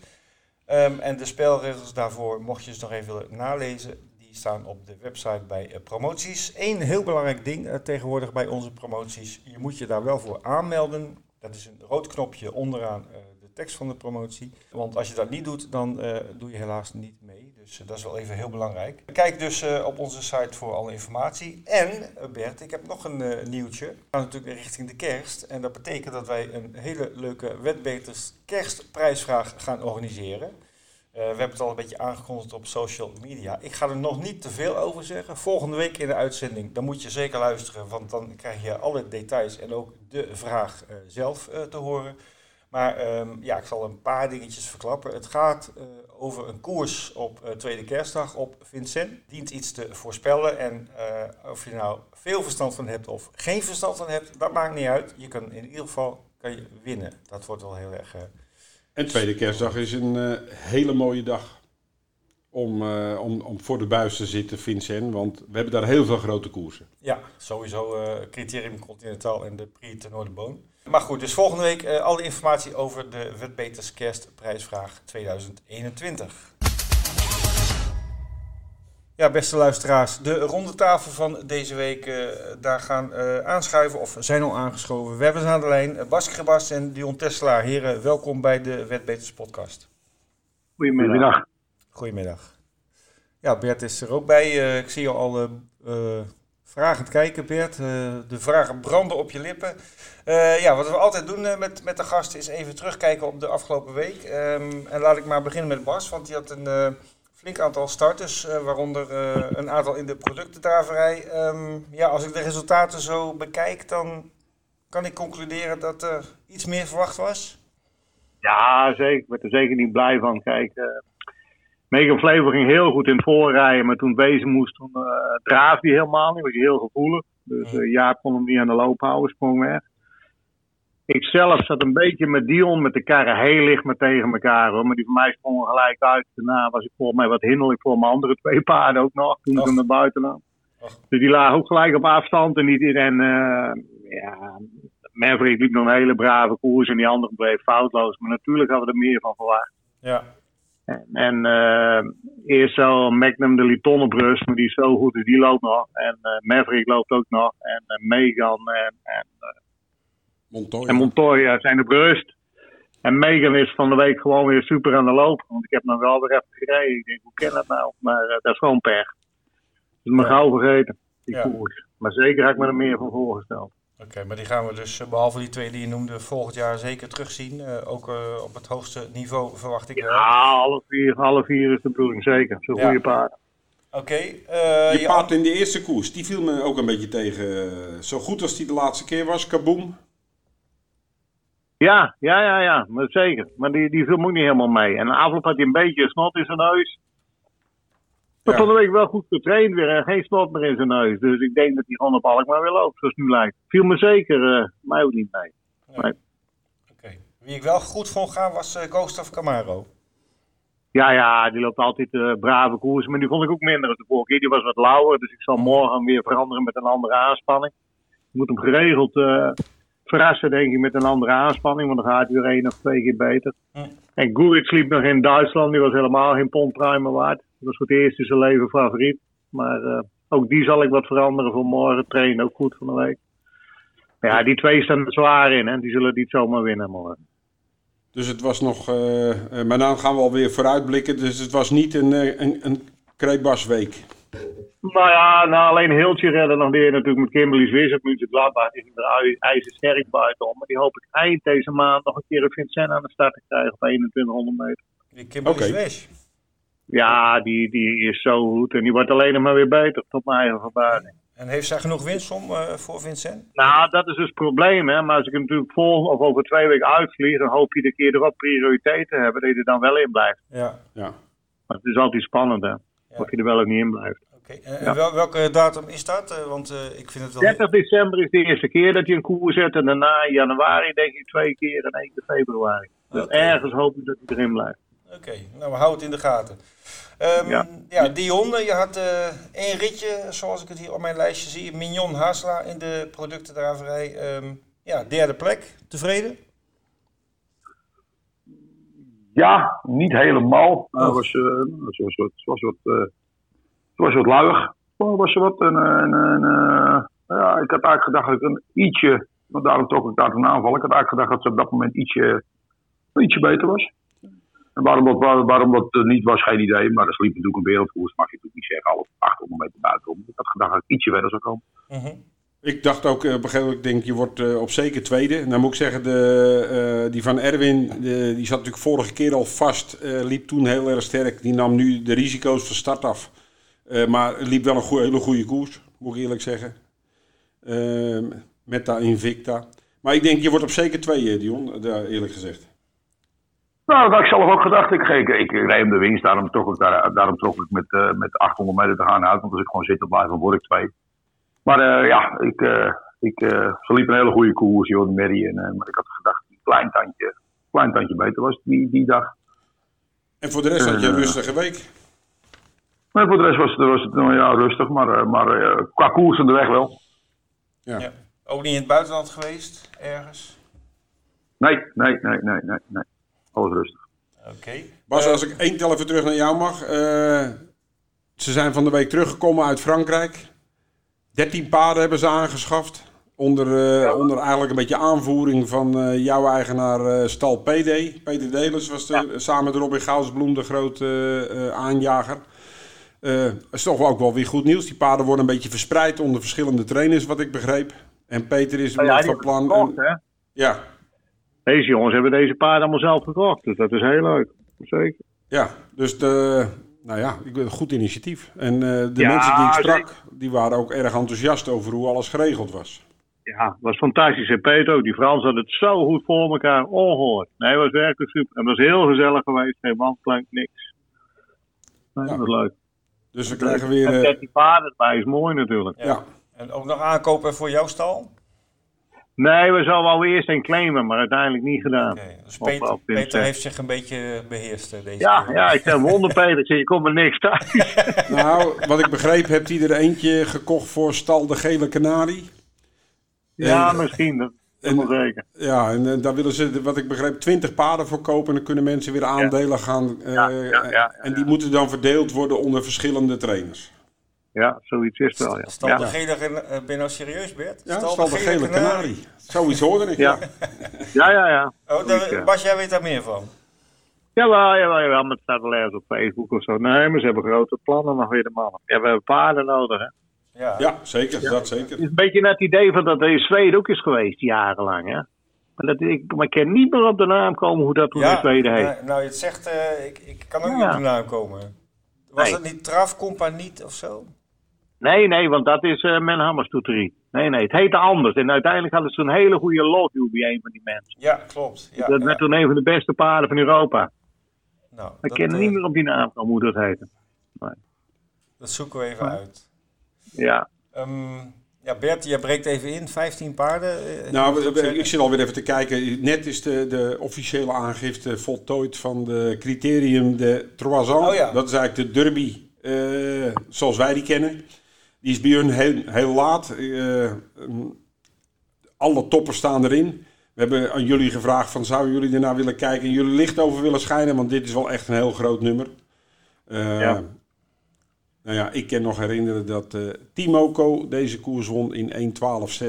Ehm, en de spelregels daarvoor, mocht je ze nog even willen nalezen, staan op de website bij eh, promoties. Eén heel belangrijk ding eh, tegenwoordig bij onze promoties, je moet je daar wel voor aanmelden. Dat is een rood knopje onderaan eh, de tekst van de promotie. Want als je dat niet doet, dan doe je helaas niet mee. Dus dat is wel even heel belangrijk. Kijk dus op onze site voor alle informatie. En Bert, ik heb nog een nieuwtje. We gaan natuurlijk richting de kerst. En dat betekent dat wij een hele leuke Wetbeters kerstprijsvraag gaan organiseren. Eh, we hebben het al een beetje aangekondigd op social media. Ik ga er nog niet te veel over zeggen. Volgende week in de uitzending, dan moet je zeker luisteren, want dan krijg je alle details en ook de vraag eh, zelf eh, te horen. Maar ehm, ja, ik zal een paar dingetjes verklappen. Het gaat over een koers op tweede kerstdag op Vincent. Dient iets te voorspellen en of je nou veel verstand van hebt of geen verstand van hebt, dat maakt niet uit. Je kan in ieder geval kan je winnen. Dat wordt wel heel erg... En tweede kerstdag is een eh, hele mooie dag om, eh, om, om voor de buis te zitten, Vincent. Want we hebben daar heel veel grote koersen. Ja, sowieso eh, Criterium Continental en de Prix de. Maar goed, dus volgende week alle informatie over de Wetbeters Kerstprijsvraag 2021. Ja, beste luisteraars, de ronde tafel van deze week, eh, daar gaan eh, aanschuiven of zijn al aangeschoven. We hebben ze aan de lijn, uh, Bas Grebas en Dion Tesselaar. Heren, welkom bij de Wetbeters podcast. Goedemiddag. Goedemiddag. Ja, Bert is er ook bij. Eh, ik zie je al eh eh, vragend kijken, Bert. Eh, de vragen branden op je lippen. Eh, ja, wat we altijd doen eh, met, met de gasten is even terugkijken op de afgelopen week. Ehm, en laat ik maar beginnen met Bas, want die had een eh, flink aantal starters, eh, waaronder eh, een aantal in de productendraverij. Ehm, ja, als ik de resultaten zo bekijk, dan kan ik concluderen dat er iets meer verwacht was. Ja, zeker. Ik werd er zeker niet blij van. Kijk, eh Megan Flavor ging heel goed in het voorrijden, maar toen het wezen moest, toen draafde hij helemaal niet. Was hij heel gevoelig. Dus eh Jaap kon hem niet aan de loop houden, sprong weg. Ik zelf zat een beetje met Dion met de karren heel licht met tegen elkaar hoor. Maar die van mij sprongen gelijk uit. Daarna was ik volgens mij wat hinderlijk voor mijn andere twee paarden ook nog. Toen ik hem naar buiten nam. Dus die lagen ook gelijk op afstand. En, niet, en eh, ja, Maverick liep nog een hele brave koers. En die andere bleef foutloos. Maar natuurlijk hadden we er meer van verwacht. Ja, En, en eh, eerst zo Magnum de Liton op rust, maar die is zo goed, dus die loopt nog. En eh, Maverick loopt ook nog. En Megan en, en, Montoya. en Montoya zijn op rust. En Megan is van de week gewoon weer super aan de loop. Want ik heb nog wel weer even gereden. Ik denk, hoe kan dat nou? Maar eh, dat is gewoon pech. Dus me Ja. gauw vergeten, die Ja. koers. Maar zeker had ik me er meer van voorgesteld. oké. maar die gaan we dus, eh, behalve die twee die je noemde, volgend jaar zeker terugzien. Eh, ook op het hoogste niveau verwacht ik. Ja, alle vier, alle vier is de bedoeling, zeker. Zo'n Ja. goede paard. Oké. eh, Je je paard in de eerste koers, die viel me ook een beetje tegen. Zo goed als die de laatste keer was, kaboom. Ja, ja, ja, ja, maar zeker. Maar die, die viel me ook niet helemaal mee. En de afloop had hij een beetje snot in zijn neus. Maar Ja. van de week wel goed getraind weer en geen snot meer in zijn neus. Dus ik denk dat hij gewoon op Alkmaar weer loopt, zoals het nu lijkt. Viel me zeker, eh, mij ook niet mee. Oké. Wie ik wel goed vond gaan was eh Ghost of Camaro. Ja, ja, die loopt altijd eh, brave koers. Maar die vond ik ook minder dan de vorige keer. Die was wat lauwer, dus ik zal morgen weer veranderen met een andere aanspanning. Ik moet hem geregeld eh, verrassen, denk ik, met een andere aanspanning. Want dan gaat hij weer één of twee keer beter. En Guric liep nog in Duitsland. Die was helemaal geen pond primer waard. Die was voor het eerst in zijn leven favoriet. Maar eh, ook die zal ik wat veranderen voor morgen. Trainen ook goed van de week. Ja, die twee staan er zwaar in. Hè. Die zullen niet zomaar winnen morgen. Dus het was nog. eh, eh, maar dan gaan we alweer vooruitblikken. Dus het was niet een, een, een. Nou ja, nou alleen Hiltje redden nog weer natuurlijk met Kimberly Swiss op München Gladbach. Die ging er ijzersterk buitenom. Maar die hoop ik eind deze maand nog een keer een Vincent aan de start te krijgen op 2100 meter. Die Kimberly Oké. Swish. Ja, die, die is zo goed en die wordt alleen nog maar weer beter, tot mijn eigen verbazing. En heeft zij genoeg winst om eh, voor Vincent? Nou, dat is dus het probleem, hè. Maar als ik hem natuurlijk volg of over twee weken uitvlieg, dan hoop je de keer erop prioriteit te hebben dat je er dan wel in blijft. Ja. Ja. Maar het is altijd spannend, hè. Of je er wel of niet in blijft. En wel- welke datum is dat? Eh, want eh, ik vind het wel... 30 december is de eerste keer dat hij een koers zet. En daarna in januari denk ik twee keer en één keer februari. Dus ergens hoop ik dat hij erin blijft. Oké, nou we houden het in de gaten. Ehm, ja. Ja. Dion, eh, je had eh, één ritje, zoals ik het hier op mijn lijstje zie. Mignon Hasla in de productendraverij. Ehm, ja, derde plek. Tevreden? Ja, niet helemaal. Oh. Het was, eh, het was wat, het was wat, het was wat luiig. Het was wat een, een, een, eh, ja, ik had eigenlijk gedacht dat ik een ietsje, maar daarom trok ik daar een aanval. Ik had eigenlijk gedacht dat ze op dat moment ietsje, ietsje beter was. En waarom dat, waar- waarom dat eh, niet was, geen idee. Maar er sliep natuurlijk een wereldkoers, mag je natuurlijk niet zeggen, al 800 meter buitenom. Ik had gedacht dat ik ietsje verder zou komen. Mhm. Ik dacht ook, eh, op een gegeven moment, ik denk, je wordt eh, op zeker tweede. En dan moet ik zeggen, de, eh, die van Erwin, de, die zat natuurlijk vorige keer al vast. eh, liep toen heel erg sterk. Die nam nu de risico's van start af. Eh, maar liep wel een hele goede koers, moet ik eerlijk zeggen. Ehm Meta Invicta. Maar ik denk, je wordt op zeker tweede, Dion, eh, eerlijk gezegd. Nou, dat had ik zelf ook gedacht. Ik, ik, ik reed hem de winst, daarom trok ik, daar, daarom trok ik met, eh, met 800 meter te gaan uit. Want als ik gewoon zit, dan blijf dan word ik twee. Maar eh, ja, ik, eh, ik, eh, ze liep een hele goede koers, joh, Mary. En, eh, maar ik had gedacht een klein tandje, klein tandje beter was die, die dag. En voor de rest had je een Eh. rustige week. Maar voor de rest was het, was het nou ja, rustig, maar, eh, maar eh, qua koers de weg wel. Ja. Ja. Ook niet in het buitenland geweest, ergens? Nee, nee, nee, nee, nee, nee. Alles rustig. Oké. Bas, als ik één tel even terug naar jou mag. eh, ze zijn van de week teruggekomen uit Frankrijk. 13 paarden hebben ze aangeschaft. Onder, eh, onder eigenlijk een beetje aanvoering van eh, jouw eigenaar eh, Stal PD. Peter Delers was de, samen met Robin Goudsbloem de grote aanjager. Dat is toch ook wel weer goed nieuws. Die paarden worden een beetje verspreid onder verschillende trainers, wat ik begreep. En Peter is Nou ja, van plan. gekocht, hè. ja, Deze jongens hebben deze paarden allemaal zelf gekocht. Dus dat is heel leuk. Zeker. Ja, dus de, nou ja, ik een goed initiatief. En eh, de Ja, mensen die ik sprak, die waren ook erg enthousiast over hoe alles geregeld was. Ja, het was fantastisch. En Peter. Die Frans had het zo goed voor elkaar. Ongehoord. Nee, het was werkelijk super. En het was heel gezellig geweest. Geen wandplank, niks. Nee, Ja. dat was leuk. Dus we krijgen weer, En eh, 13 paarden erbij is mooi natuurlijk. Ja. ja, En ook nog aankopen voor jouw stal? Nee, we zouden wel eerst een claimen, maar uiteindelijk niet gedaan. Dus Peter, op Tim Peter Zet. heeft zich een beetje beheerst eh, deze Ja, keer. ja, ik zeg wonder Peter, je komt met niks thuis. [laughs] Nou, wat ik begreep, hebt hij er eentje gekocht voor stal de Gele Canarie. Ja, En- misschien, en- wel zeker. Ja, en eh, daar willen ze, wat ik begreep, 20 paarden voor kopen. En dan kunnen mensen weer aandelen gaan. eh, Ja, ja, ja, ja, en die moeten dan verdeeld worden onder verschillende trainers. Ja, zoiets is wel, ja. Stal ja. de gele, eh, ben je nou serieus Bert? Ja, stal, de Gele Canarie. Zoiets hoorde ik. Ja. Ja, ja, ja. Oh, daar-. Bas, jij weet daar meer van? Jawel, jawel, jawel, maar het staat wel ergens op Facebook of zo. Nee, maar ze hebben grote plannen nog weer de mannen. Ja, we hebben paarden nodig, hè. Ja. Ja, zeker. Dat Het zeker. is een beetje net het idee van dat er in Zweden ook is geweest, jarenlang, hè. Maar, dat, ik, maar ik kan niet meer op de naam komen hoe dat toen in Zweden heet. nou, nou, je het zegt, eh, ik, ik kan ook Ja. niet op de naam komen. Was Nee. het niet Traf Compagnie of zo? Nee, nee, want dat is uh, Menhammerstoeterie. Nee, nee, het heette anders. En uiteindelijk hadden ze een hele goede lotjoe bij een van die mensen. Ja, klopt. Ja, dat ja. werd toen een van de beste paarden van Europa. Nou, We dat, kennen eh, niet meer op die naam komen hoe dat heette. dat zoeken we even uit. Ja, Ehm, ja, Bert, jij breekt even in. 15 paarden. eh, Nou, ik zit alweer even te kijken. Net is de, de officiële aangifte voltooid van de criterium de Troisan. Oh ja. Dat is eigenlijk de derby eh, zoals wij die kennen. Die is bij hun heel, heel laat. Eh, mm, alle toppers staan erin. We hebben aan jullie gevraagd van zouden jullie ernaar willen kijken en jullie licht over willen schijnen, want dit is wel echt een heel groot nummer. Eh, Ja. Nou ja, ik kan nog herinneren dat eh Timoco deze koers won in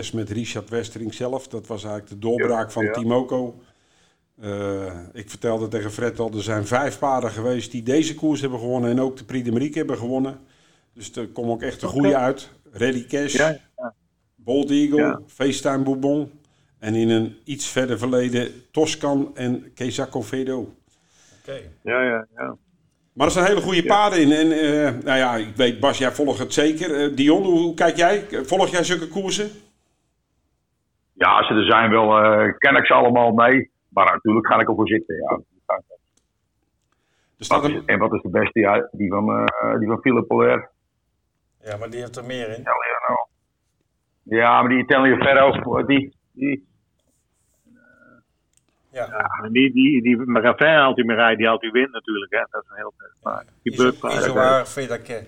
1.12.6 met Richard Westering zelf. Dat was eigenlijk de doorbraak Ja, van ja. Timoco. Eh, ik vertelde tegen Fred al, er zijn vijf paarden geweest die deze koers hebben gewonnen en ook de Prix de Marique hebben gewonnen. Dus er komt ook echt een goede uit. Ready Cash, ja, ja. Bold Eagle, Ja. FaceTime Bourbon en in een iets verder verleden Toscan en Quesaco Vedo. Oké. ja, ja. ja. Maar er zijn hele goede paarden in. En eh, nou ja, ik weet, Bas, jij volgt het zeker. Eh, Dion, hoe, hoe kijk jij? Volg jij zulke koersen? Ja, als ze er zijn wel, eh, ken ik ze allemaal mee. Maar natuurlijk ga ik ervoor zitten, ja. Er staat Wat is- een, en wat is de beste? Ja, die van, eh die van Philip Poller. Ja, maar die heeft er meer in. Italiano. Ja, maar die Italiano Ferro, die, die, Ja. Ja, die, die, die, Raffin haalt hij meer rijden, die haalt hij wint natuurlijk. Hè. Dat is een heel. Die. Isoar Vedake.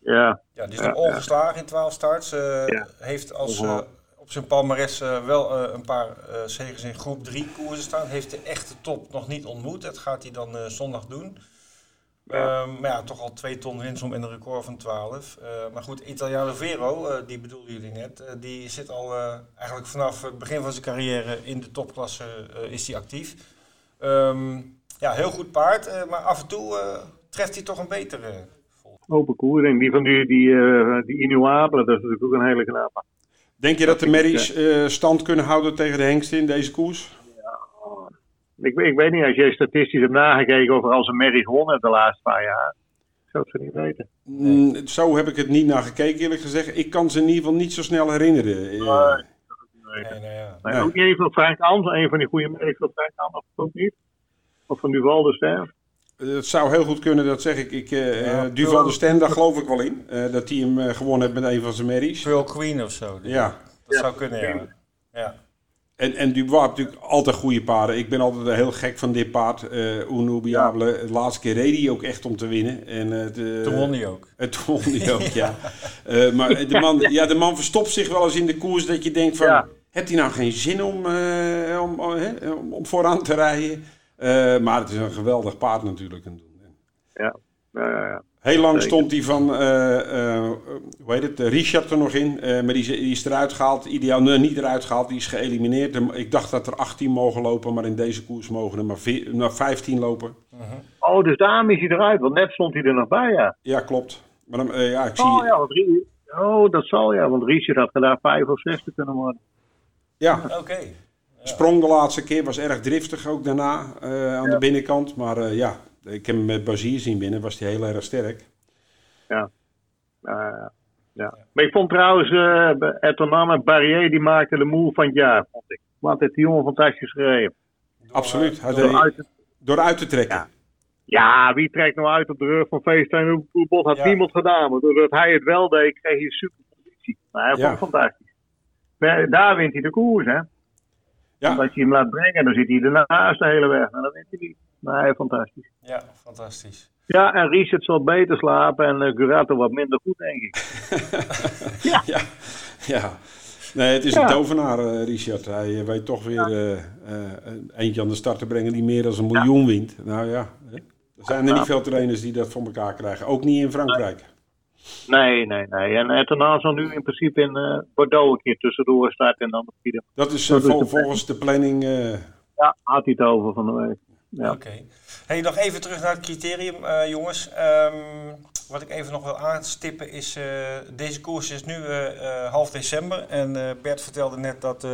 Ja, Ja, die is nog ongeslagen in 12 starts. eh. Heeft als, eh, op zijn palmares eh, wel een paar eh zegens in groep 3 koersen staan. Heeft de echte top nog niet ontmoet. Dat gaat hij dan zondag doen. Ehm, maar ja, toch al 2 ton winsom en een record van 12. Eh, maar goed, Italiano Vero, eh, die bedoelden jullie net, eh, die zit al eh, eigenlijk vanaf het begin van zijn carrière in de topklasse eh, is hij actief. Ehm, ja, heel goed paard, eh, maar af en toe eh, treft hij toch een betere. open koer. En die van die, die, eh die Inuabele, dat is natuurlijk ook een hele knappe. denk je dat de merries eh, stand kunnen houden tegen de hengsten in deze koers? Ik, ik weet niet, als jij statistisch hebt nagekeken over als een merrie gewonnen de laatste paar jaar. Ik zou het zo niet weten. Mm, zo heb ik het niet naar gekeken eerlijk gezegd. Ik kan ze in ieder geval niet zo snel herinneren. Nee, nou ja. Maar Nee. ook niet van Frank Ans, een van die goede merries van Frank of ook niet? Of van Duval de Ster. Het zou heel goed kunnen, dat zeg ik. ik eh, Ja. eh, Duval de Sten, daar geloof ik wel in. eh, dat hij hem gewonnen heeft met een van zijn merries. Pearl Queen of zo. Ja. Dat zou kunnen, ja. ja. En, en Dubois heeft natuurlijk altijd goede paarden. Ik ben altijd heel gek van dit paard. eh Unubiable. De laatste keer reed hij ook echt om te winnen. En, eh, de, Toen won hij ook. Het won hij ook, ja. [laughs] Eh, maar de man, ja, de man verstopt zich wel eens in de koers dat je denkt van... Ja. Heeft hij nou geen zin om, eh, om, om, om, vooraan te rijden? Eh, maar het is een geweldig paard natuurlijk. Ja, ja, ja. Heel lang Zeker. stond hij van, eh, eh, hoe heet het, eh, Richard er nog in. eh, maar die, is- die is eruit gehaald. Ideaal, nee, niet eruit gehaald, die is geëlimineerd. Ik dacht dat er 18 mogen lopen, maar in deze koers mogen er maar, veer- maar 15 lopen. Oh, dus daarom is hij eruit, want net stond hij er nog bij, ja. Ja, klopt. Maar dan, eh, ja, ik zie... Oh ja, want oh, dat zal ja, want Richard had gedaan vijf of zes te kunnen worden. ja, Oké. Sprong de laatste keer, was erg driftig ook daarna eh, aan de binnenkant. Maar eh, ja, ik heb hem met Bazier zien binnen, was hij heel erg sterk. Ja, ja. ja. Maar ik vond trouwens, uh, en Barrier, die maakten de move van het jaar, vond ik. Want het die jongen fantastisch gereden. Absoluut, Door uit te- door uit te trekken. Ja. Ja, wie trekt nou uit op de rug van FaceTime? Bot had Ja. niemand gedaan. Maar doordat hij het wel deed, kreeg hij een super positie. Maar hij Ja. vond het fantastisch. per- daar wint hij de koers, hè. Ja. Want als je hem laat brengen, dan zit hij ernaast de hele weg. En dan wint hij niet. Nee, fantastisch. Ja, fantastisch. Ja, en Richard zal beter slapen en uh, Gurato wat minder goed, denk ik. [laughs] Ja. ja. Nee, het is Ja. een tovenaar, eh, Richard. Hij eh, weet toch weer eh, eh, eentje aan de start te brengen die meer dan een miljoen wint. Nou ja, er zijn er niet veel trainers die dat voor elkaar krijgen. Ook niet in Frankrijk. Nee, nee, nee. En uh, daarna zal nu in principe in uh, Bordeaux een keer tussendoor starten en dan vierde. Dat is eh, Dat is de volgens de planning. eh, Ja, had hij het over van de week. Ja. Oké. Hey, nog even terug naar het criterium, eh, jongens. Ehm, wat ik even nog wil aanstippen is, eh, deze koers is nu eh, eh, half december. En eh, Bert vertelde net dat eh,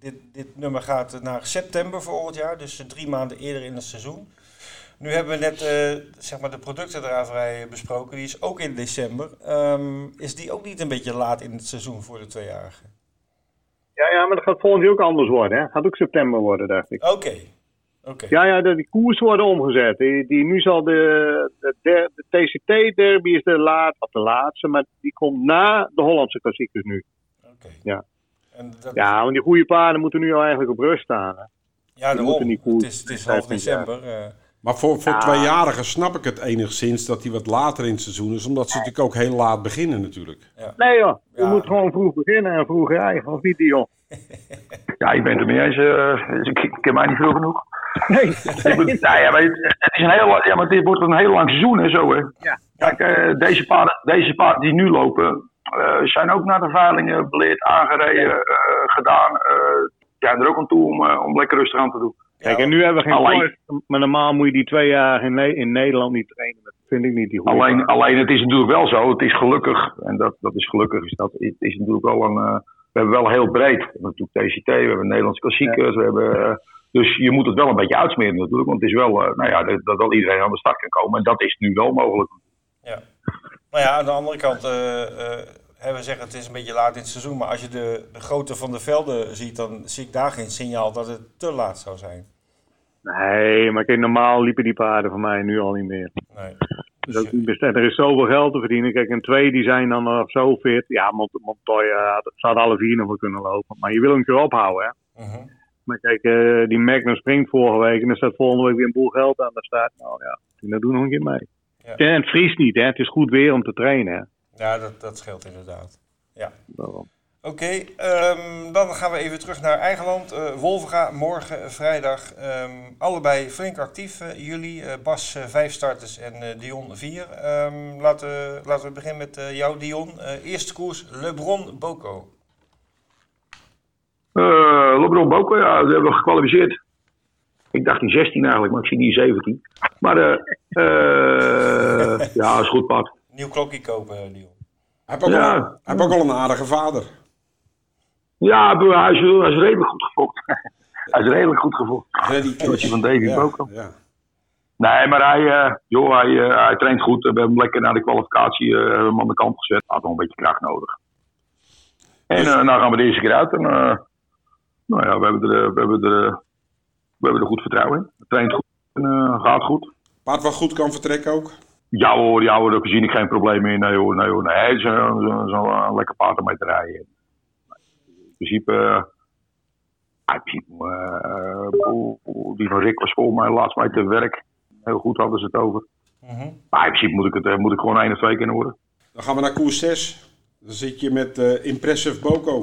dit, dit nummer gaat naar september volgend jaar. Dus drie maanden eerder in het seizoen. Nu hebben we net eh, zeg maar de productendraverij besproken. Die is ook in december. Ehm, is die ook niet een beetje laat in het seizoen voor de tweejarigen? Ja, ja, maar dat gaat volgend jaar ook anders worden. Hè? Gaat ook september worden, dacht ik. Oké. Oké. Ja, ja, die koers worden omgezet. Die, die, nu zal de, de, de TCT-derby is de, laat, of de laatste, maar die komt na de Hollandse klassiekers nu. Oké. Ja. En dat, Ja, want die goede paarden moeten nu al eigenlijk op rust staan. Hè? ja, die daarom. moeten niet goed Het is, het is half december. eh. maar voor, voor Ja. tweejarigen snap ik het enigszins dat die wat later in het seizoen is. Omdat ze natuurlijk ook heel laat beginnen natuurlijk. Nee joh, je Ja. moet gewoon vroeg beginnen en vroeg rijden, of niet Dion? [laughs] Ja, ik ben het er mee eens. eh, ik, ik ken mij niet veel genoeg. Nee. Nou ja, maar het, is een heel, ja, maar dit wordt een heel lang seizoen en zo. Hè. Ja. Kijk, eh, deze, paarden, deze paarden die nu lopen, eh, zijn ook naar de veilingen beleerd, aangereden, eh, gedaan. eh ja, er ook aan toe om, om lekker rustig aan te doen. Kijk, en nu hebben we geen Alleen- maar normaal moet je die twee jaar in, Ne- in Nederland niet trainen. Dat vind ik niet die goede Alleen, alleen het is natuurlijk wel zo, het is gelukkig, en dat, dat is gelukkig, is dat, het is natuurlijk wel een, eh, we hebben wel heel breed. We hebben natuurlijk TCT, we hebben Nederlandse klassiekers, we hebben, eh, dus je moet het wel een beetje uitsmeren natuurlijk, want het is wel, eh, nou ja, dat, dat wel iedereen aan de start kan komen en dat is nu wel mogelijk. Ja. Nou ja, aan de andere kant, eh, eh, hè, we zeggen het is een beetje laat in het seizoen, maar als je de, de grootte van de velden ziet, dan zie ik daar geen signaal dat het te laat zou zijn. Nee, maar kijk, normaal liepen die paarden voor mij nu al niet meer. Nee. Dat is ook niet best- er is zoveel geld te verdienen. Kijk, en twee die zijn dan nog zo fit. Ja, Mont Montoya ze hadden alle vier nog wel kunnen lopen. Maar je wil hem een keer ophouden, hè. Mhm. Maar kijk, eh, die Magnum springt vorige week en er staat volgende week weer een boel geld aan de start. Nou ja, dat doen nog een keer mee. Ja. En het vriest niet, hè. Het is goed weer om te trainen, hè. Ja, dat, dat scheelt inderdaad. Daarom. Oké, ehm, dan gaan we even terug naar eigen land. Eh Wolvenga, morgen eh, vrijdag. Ehm, allebei flink actief, eh, jullie. Eh, Bas vijf starters en Dion vier. Ehm, laten, we- laten we beginnen met eh, jou, Dion. Eh, eerste koers, Lebron Boko. Eh LeBron Boko, ja, die hebben we gekwalificeerd. Ik dacht in 16 eigenlijk, maar ik zie die in 17. Maar eh eh, [laughs] ja, is goed pad. Nieuw klokje kopen, Dion. Hij heeft ook, Ja. al, hij heeft ook al een aardige vader. Ja, broer, hij is, hij is redelijk goed gefokt. [laughs] hij is redelijk goed gefokt. Je van Davy ja, Boko. Ja. Nee, maar hij, eh, joh, hij, hij traint goed. We hebben hem lekker naar de kwalificatie eh, hem aan de kant gezet. Hij had nog een beetje kracht nodig. En Dus- eh nou gaan we de eerste keer uit. En, eh, nou ja, we hebben, er, we, hebben er, we hebben er goed vertrouwen in. Hij traint goed en eh, gaat goed. Paard wat goed kan vertrekken ook. Ja hoor, ja hoor, daar zie ik geen probleem in. Nee hoor, nee hoor. Nee, het is een, zo- lekker paard om mee te rijden. In principe, eh, eh, oeh, die van Rick was voor mij laatst bij te werk. Heel goed hadden ze het over. Mhm. Maar in principe moet ik, het, eh, moet ik gewoon één of twee keer horen. Dan gaan we naar koers 6. Dan zit je met eh, Impressive Boko.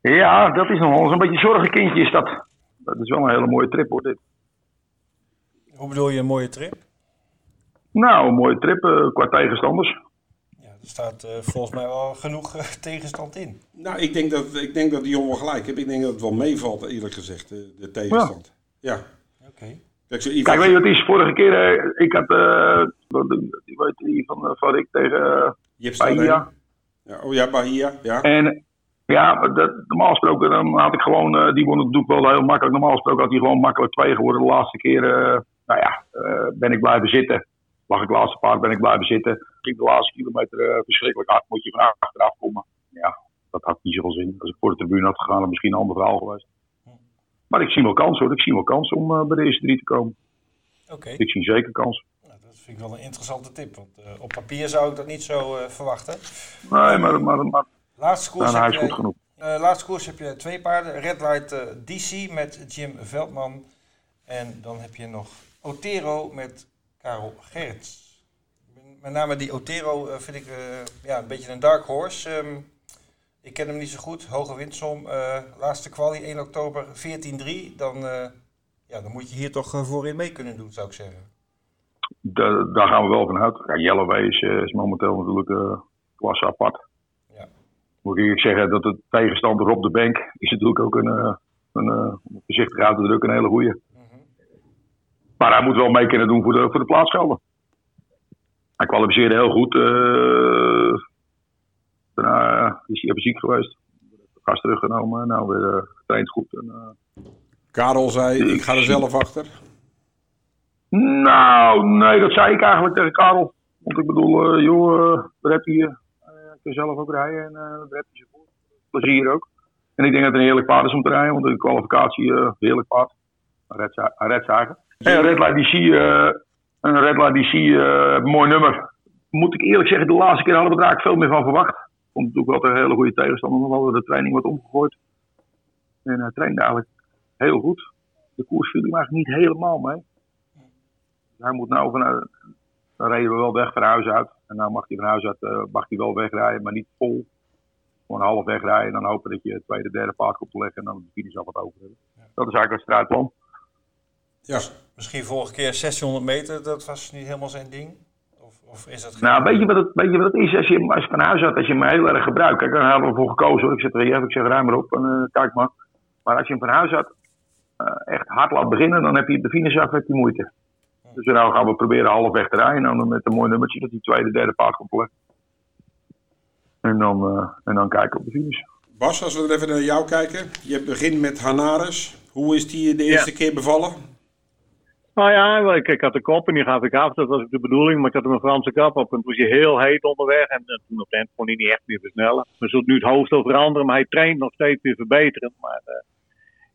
Ja, dat is nog wel eens een beetje een zorgenkindje is dat. Dat is wel een hele mooie trip hoor dit. Hoe bedoel je een mooie trip? Nou, een mooie trip eh, qua tegenstanders. Er staat eh, volgens mij wel genoeg eh, tegenstand in. Nou, ik denk dat, ik denk dat die jongen wel gelijk heeft. Ik denk dat het wel meevalt, eerlijk gezegd, de, de tegenstand. Ja. Oké. Kijk, Kijk, weet je wat is? Vorige keer, eh, ik had, eh, wat- die weet die van, eh, van Rick tegen eh, je Bahia. Ja, oh ja, Bahia. Ja. En ja, dat, normaal gesproken dan had ik gewoon, eh, die won het doek wel heel makkelijk. Normaal gesproken had hij gewoon makkelijk twee geworden. De laatste keer, eh, nou ja, eh, ben ik blijven zitten. Lag ik laatste paard, ben ik blijven zitten. Ging de laatste kilometer eh, verschrikkelijk hard. Moet je van achteraf komen. Ja, dat had niet zoveel zin. Als ik voor de tribune had gegaan, dan misschien een ander verhaal geweest. Maar ik zie wel kans hoor. Ik zie wel kans om eh, bij de eerste drie te komen. Oké. Ik zie zeker kans. Nou, dat vind ik wel een interessante tip. Want eh, op papier zou ik dat niet zo verwachten. Nee, maar, maar, maar Laatste koers, Nou, hij heb is je, goed genoeg. eh, laatste koers heb je twee paarden. Red Light DC met Jim Veldman. En dan heb je nog Otero met Karel Gerrits. Met name die Otero eh, vind ik eh, ja, een beetje een dark horse. Ehm, ik ken hem niet zo goed. Hoge windsom. eh, laatste kwalie 1 oktober 14-3. Dan, ja, dan moet je hier toch voorin mee kunnen doen, zou ik zeggen. Da- daar gaan we wel van uit. Ja, is, is momenteel natuurlijk eh klasse apart. Ja. Moet ik eerlijk zeggen dat de tegenstander op de bank is natuurlijk ook een, een om het voorzichtig uit te drukken, een hele goeie. Maar hij moet wel mee kunnen doen voor de, voor de plaatsgelden. Hij kwalificeerde heel goed. eh daarna eh, is hij even ziek geweest. Gas teruggenomen. Nou weer eh, getraind goed. En, Karel zei, ik ga er zelf achter. Nou, nee, dat zei ik eigenlijk tegen Karel. Want ik bedoel, joh, uh, hij, uh, kan zelf ook rijden en red hij ze voor. Plezier ook. En ik denk dat het een heerlijk paard is om te rijden, want de kwalificatie, heerlijk paard. Hij redt En Red Light DC, uh, een Red uh, mooi nummer. Moet ik eerlijk zeggen, de laatste keer hadden we er eigenlijk veel meer van verwacht. Vond natuurlijk wel een hele goede tegenstander, maar we hadden de training wat omgegooid. En hij trainde eigenlijk heel goed. De koers viel hem eigenlijk niet helemaal mee. Hij moet nou vanuit. Dan reden we wel weg van huis uit. En nou mag hij van huis uit mag hij wel wegrijden, maar niet vol. Gewoon half wegrijden en dan hopen dat je het tweede, derde paard komt te leggen en dan de finish al wat over hebben. Dat is eigenlijk het strijdplan. Ja. Misschien vorige keer 1600 meter, dat was niet helemaal zijn ding? Of, of is dat Nou, weet je wat het, weet je wat het is? Als je, als je van huis uit, als je hem heel erg gebruikt. Kijk, daar hebben we voor gekozen hoor. Ik zit er even, ik zeg ruim maar op en uh, kijk maar. Maar als je hem van huis uit uh, echt hard laat beginnen, dan heb je op de finish af heb je moeite. Dus nou gaan we proberen halfweg te rijden. En dan met een mooi nummertje dat die tweede, derde paard komt leggen. En dan, uh, en dan kijken op de finish. Bas, als we er even naar jou kijken. Je begint met Hanaris. Hoe is die de eerste ja. keer bevallen? Nou ja, ik, ik, had de kop en die gaf ik af. Dat was ook de bedoeling. Maar ik had hem een Franse kap op. En toen was hij heel heet onderweg. En, en toen op de eind kon hij niet echt meer versnellen. We zullen nu het hoofd al veranderen. Maar hij traint nog steeds weer verbeteren. Maar uh,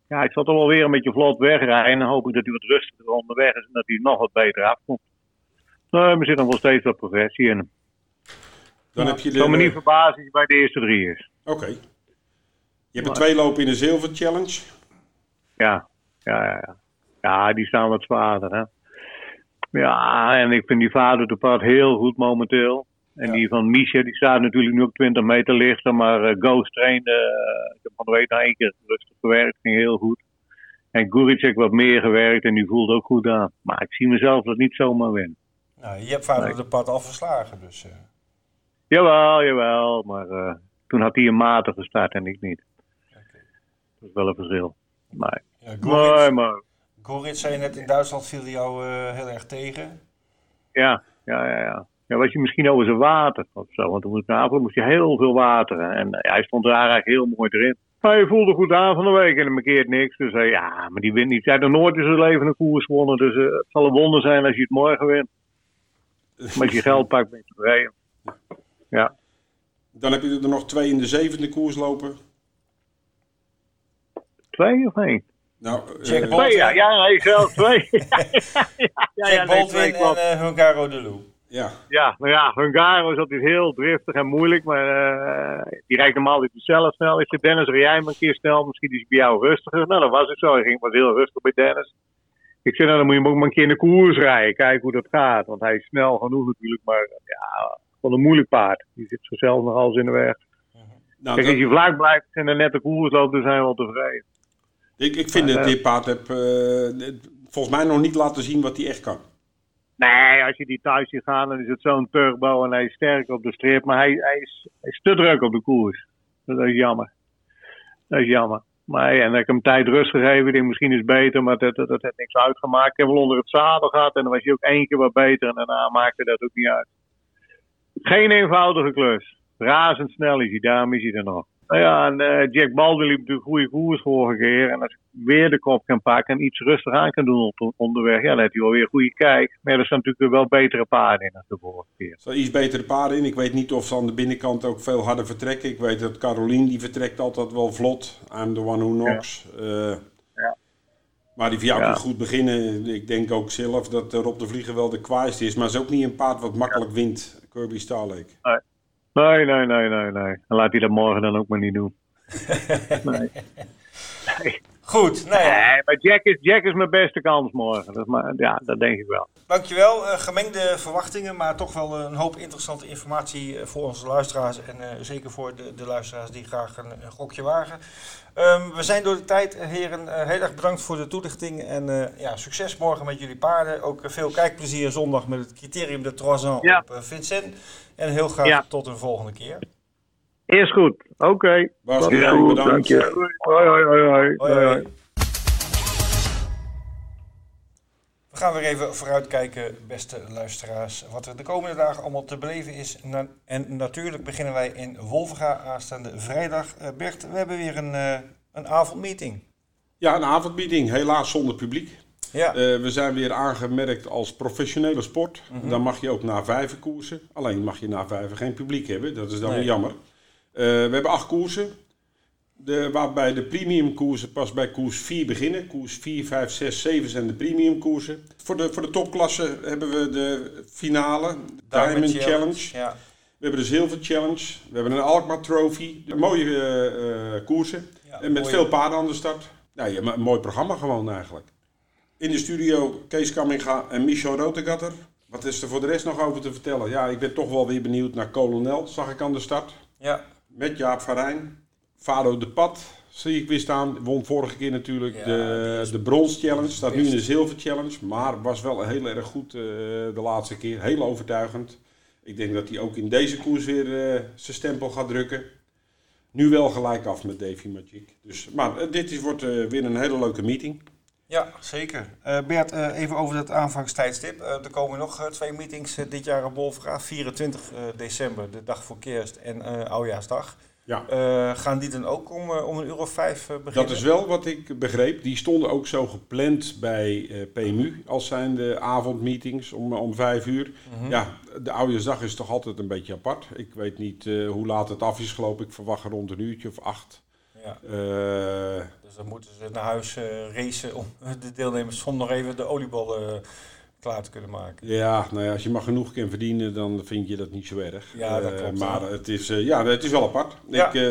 ja, ik zal toch wel weer een beetje vlot wegrijden. En dan hoop ik dat hij wat rustiger onderweg is. En dat hij nog wat beter afkomt. Nou, er zit nog wel steeds wat progressie in. Dan heb je de... Ik zal me niet verbazen als bij de eerste drie is. Oké. Okay. Je hebt er twee lopen in de Zilver Challenge. Ja, ja, ja. ja. Ja, die staan wat zwaarder, hè. Ja, en ik vind die vader de pad heel goed momenteel. En ja. die van Misha, die staat natuurlijk nu op 20 meter lichter. Maar uh, Ghost trainde, uh, ik heb van de week nog één keer rustig gewerkt, ging heel goed. En Guricek wat meer gewerkt en die voelt ook goed aan. Maar ik zie mezelf dat niet zomaar winnen. Nou, je hebt vader nee. de pad al verslagen, dus... Uh... Jawel, jawel, maar toen had hij een matige gestart en ik niet. Okay. Dat is wel een verschil. Maar, ja, maar Goritz zei net in Duitsland viel jou uh, heel erg tegen. Ja, ja, ja, ja. Ja, was je misschien over zijn water of zo. Want toen avond moest je heel veel wateren. En uh, hij stond daar eigenlijk heel mooi erin. Maar hij voelde goed aan van de week en hij keert niks. Dus uh, ja, maar die wint niet. Hij heeft nog nooit in zijn leven een koers gewonnen. Dus het zal een wonder zijn als je het morgen wint. Maar als je [laughs] geld pakt, ben je tevreden. Ja. Dan heb je er nog twee in de zevende koers lopen. Twee of één? Nou, Jack uh, twee, ja, ja, nee, zelf twee. [laughs] ja, ja, ja, nee, Baldwin en uh, Hungaro de Lou. Ja. Ja, nou ja, Hungaro is altijd heel driftig en moeilijk, maar uh, die rijdt normaal niet zelf snel. Is je Dennis, rij jij maar een keer snel, misschien is hij bij jou rustiger. Nou, dat was het zo. Hij ging was heel rustig bij Dennis. Ik zei, nou, dan moet je hem ook maar een keer in de koers rijden, kijken hoe dat gaat. Want hij is snel genoeg natuurlijk, maar ja, gewoon een moeilijk paard. Die zit zichzelf nog alles in de weg. Nou, Kijk, dat... als je vlak blijft en een nette koers loopt, dan zijn we wel tevreden. Ik, ik vind dat dit paard heb, uh, volgens mij nog niet laten zien wat hij echt kan. Nee, als je die thuis ziet gaan, dan is het zo'n turbo en hij is sterk op de streep. Maar hij, hij, is, hij is te druk op de koers. Dat is jammer. Dat is jammer. Maar ja, en ik heb hem tijd rust gegeven. Ik denk misschien is beter, maar dat, dat, dat heeft niks uitgemaakt. Ik heb wel onder het zadel gehad en dan was hij ook één keer wat beter. En daarna maakte dat ook niet uit. Geen eenvoudige klus. Razendsnel is hij, daarom is hij er nog. Nou ja, en uh, Jack Baldwin liep natuurlijk goede koers vorige keer. En als ik weer de kop kan pakken en iets rustig aan kan doen op, onderweg, ja, dan heeft hij wel weer goede kijk. Maar er staan natuurlijk wel betere paarden in dan de vorige keer. Er staan iets betere paarden in. Ik weet niet of ze aan de binnenkant ook veel harder vertrekken. Ik weet dat Caroline, die vertrekt altijd wel vlot. I'm the one who knocks. Ja. Uh, ja. Maar die vind ja. goed beginnen. Ik denk ook zelf dat Rob de Vlieger wel de kwaaiste is. Maar is ook niet een paard wat makkelijk wint, Kirby Starlake. Nee. Nee, nee, nee, nee, nee. En laat hij dat morgen dan ook maar niet doen. nee. [laughs] nee. Goed, nou ja. Nee, maar Jack is, Jack is mijn beste kans morgen. Dat, maar, ja, dat denk ik wel. Dankjewel. Eh, gemengde verwachtingen, maar toch wel een hoop interessante informatie eh, voor onze luisteraars. En eh, zeker voor de, de luisteraars die graag een, een gokje wagen. Ehm, we zijn door de tijd, heren. Eh, heel erg bedankt voor de toelichting. En eh, ja, succes morgen met jullie paarden. Ook veel kijkplezier zondag met het criterium de Trois ans Ja. op Vincent. En heel graag Ja. tot een volgende keer. Eerst goed. Oké. Is goed, bedankt. dank je. Hoi, hoi, hoi, hoi. Hoi, hoi. We gaan weer even vooruitkijken, beste luisteraars, wat er de komende dagen allemaal te beleven is. Na- en natuurlijk beginnen wij in Wolvenga aanstaande vrijdag. Eh, Bert, we hebben weer een, eh, een avondmeeting. Ja, een avondmeeting, helaas zonder publiek. Ja, Eh, we zijn weer aangemerkt als professionele sport. Mhm. Dan mag je ook na vijven koersen. Alleen mag je na vijven geen publiek hebben. Dat is dan Nee. weer jammer. We hebben acht koersen. De, waarbij de premium koersen pas bij koers 4 beginnen. Koers 4, 5, 6, 7 zijn de premium koersen. Voor de, voor de topklasse hebben we de finale, Diamond, Challenge. Ja, We hebben de Zilver Challenge. We hebben een Alkmaar Trophy. De mooie eh, koersen. ja, En met mooie- veel paarden aan de start. Ja, je, een mooi programma gewoon eigenlijk. In de studio Kees Kamminga en Michel Rotegatter. Wat is er voor de rest nog over te vertellen? Ja, ik ben toch wel weer benieuwd naar Kolonel, zag ik aan de start. Ja, Met Jaap van Rijn. Fado de Pad zie ik weer staan. Won vorige keer natuurlijk Ja, de, de Brons Challenge. Staat nu in de. Zilver Challenge. Maar was wel heel erg goed eh, de laatste keer. Heel overtuigend. Ik denk dat hij ook in deze koers weer eh, zijn stempel gaat drukken. Nu wel gelijk af met Davy Magic. Dus, maar eh, dit is, wordt weer een hele leuke meeting. ja zeker. Eh, Bert, even over het aanvangstijdstip. Er komen nog twee meetings dit jaar op Wolfga. 24 eh, december, de dag voor kerst en oudjaarsdag. Ja. Eh, gaan die dan ook om, eh, om een uur of vijf eh, beginnen? Dat is wel wat ik begreep. Die stonden ook zo gepland bij PMU als zijn de avondmeetings om, om vijf uur. Mhm. Ja, de oudejaarsdag is toch altijd een beetje apart. Ik weet niet hoe laat het af is gelopen. Ik verwacht rond een uurtje of acht. Ja, dus dan moeten ze naar huis racen om de deelnemers soms nog even de oliebal eh, klaar te kunnen maken. ja, nou ja, als je maar genoeg kan verdienen, dan vind je dat niet zo erg. Ja, dat Eh, klopt, maar ja. het is, eh, ja, het is wel apart. Ja. Ik, eh,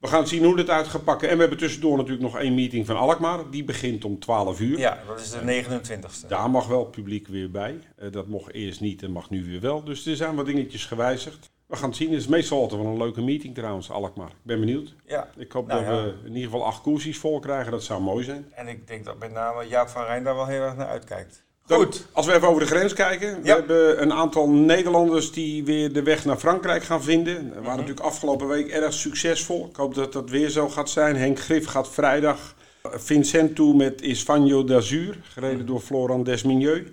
we gaan zien hoe dit uit gaat pakken. En we hebben tussendoor natuurlijk nog één meeting van Alkmaar. Die begint om 12 uur. Ja, dat is de 29ste. Daar mag wel publiek weer bij. Dat mocht eerst niet en mag nu weer wel. Dus er zijn wat dingetjes gewijzigd. We gaan het zien. Het is meestal altijd wel een leuke meeting trouwens, Alkmaar. Ik ben benieuwd. Ja, Ik hoop Nou dat ja. we in ieder geval acht koersjes vol krijgen. Dat zou mooi zijn. en ik denk dat met name Jaap van Rijn daar wel heel erg naar uitkijkt. Goed. Als we even over de grens kijken. We Ja. hebben een aantal Nederlanders die weer de weg naar Frankrijk gaan vinden. We waren Mhm. natuurlijk afgelopen week erg succesvol. Ik hoop dat dat weer zo gaat zijn. Henk Grif gaat vrijdag Vincent toe met Isfagno d'Azur. Gereden Mhm. door Florent Desmigneux.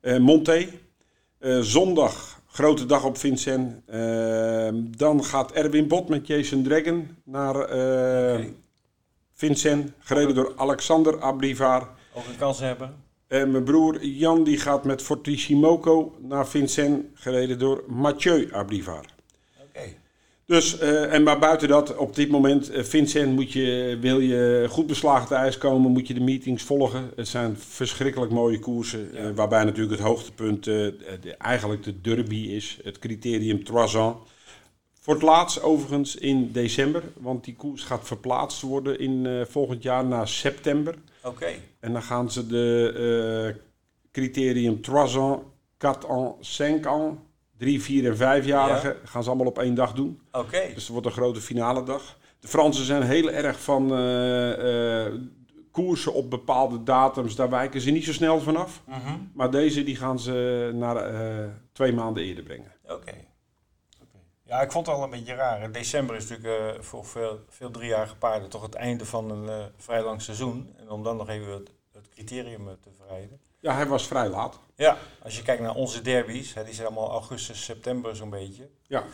Eh Monté. Eh, zondag, grote dag op Vincent. Eh, dan gaat Erwin Bot met Jason Dragon naar. Vincent. Gereden door Alexander Abrivaar. Ook een kans hebben. En mijn broer Jan die gaat met Fortissimoco naar Vincent, gereden door Mathieu Abrivaar. Oké. Dus, eh, en maar buiten dat, op dit moment, eh, Vincent, moet je, wil je goed beslagen te ijs komen, moet je de meetings volgen. Het zijn verschrikkelijk mooie koersen, Ja. eh, waarbij natuurlijk het hoogtepunt eh, de- eigenlijk de derby is, het criterium Trois ans. Voor het laatst overigens in december, want die koers gaat verplaatst worden in eh, volgend jaar naar september. Oké. En dan gaan ze de eh, criterium 3 ans, 4 ans, 5 ans, 3, 4 en 5-jarigen gaan ze allemaal op één dag doen. Oké. Dus het wordt een grote finale dag. De Fransen zijn heel erg van eh, eh, koersen op bepaalde datums, daar wijken ze niet zo snel vanaf. Mhm. Maar deze die gaan ze naar twee maanden eerder brengen. Oké. Oké. Ja, ik vond het al een beetje raar. December is natuurlijk eh, voor veel, veel driejarige paarden toch het einde van een eh, vrij lang seizoen. En om dan nog even het, het criterium eh, te verrijden. Ja, hij was vrij laat. Ja, als je kijkt naar onze derbies, hè, die zijn allemaal augustus, september zo'n beetje. Ja.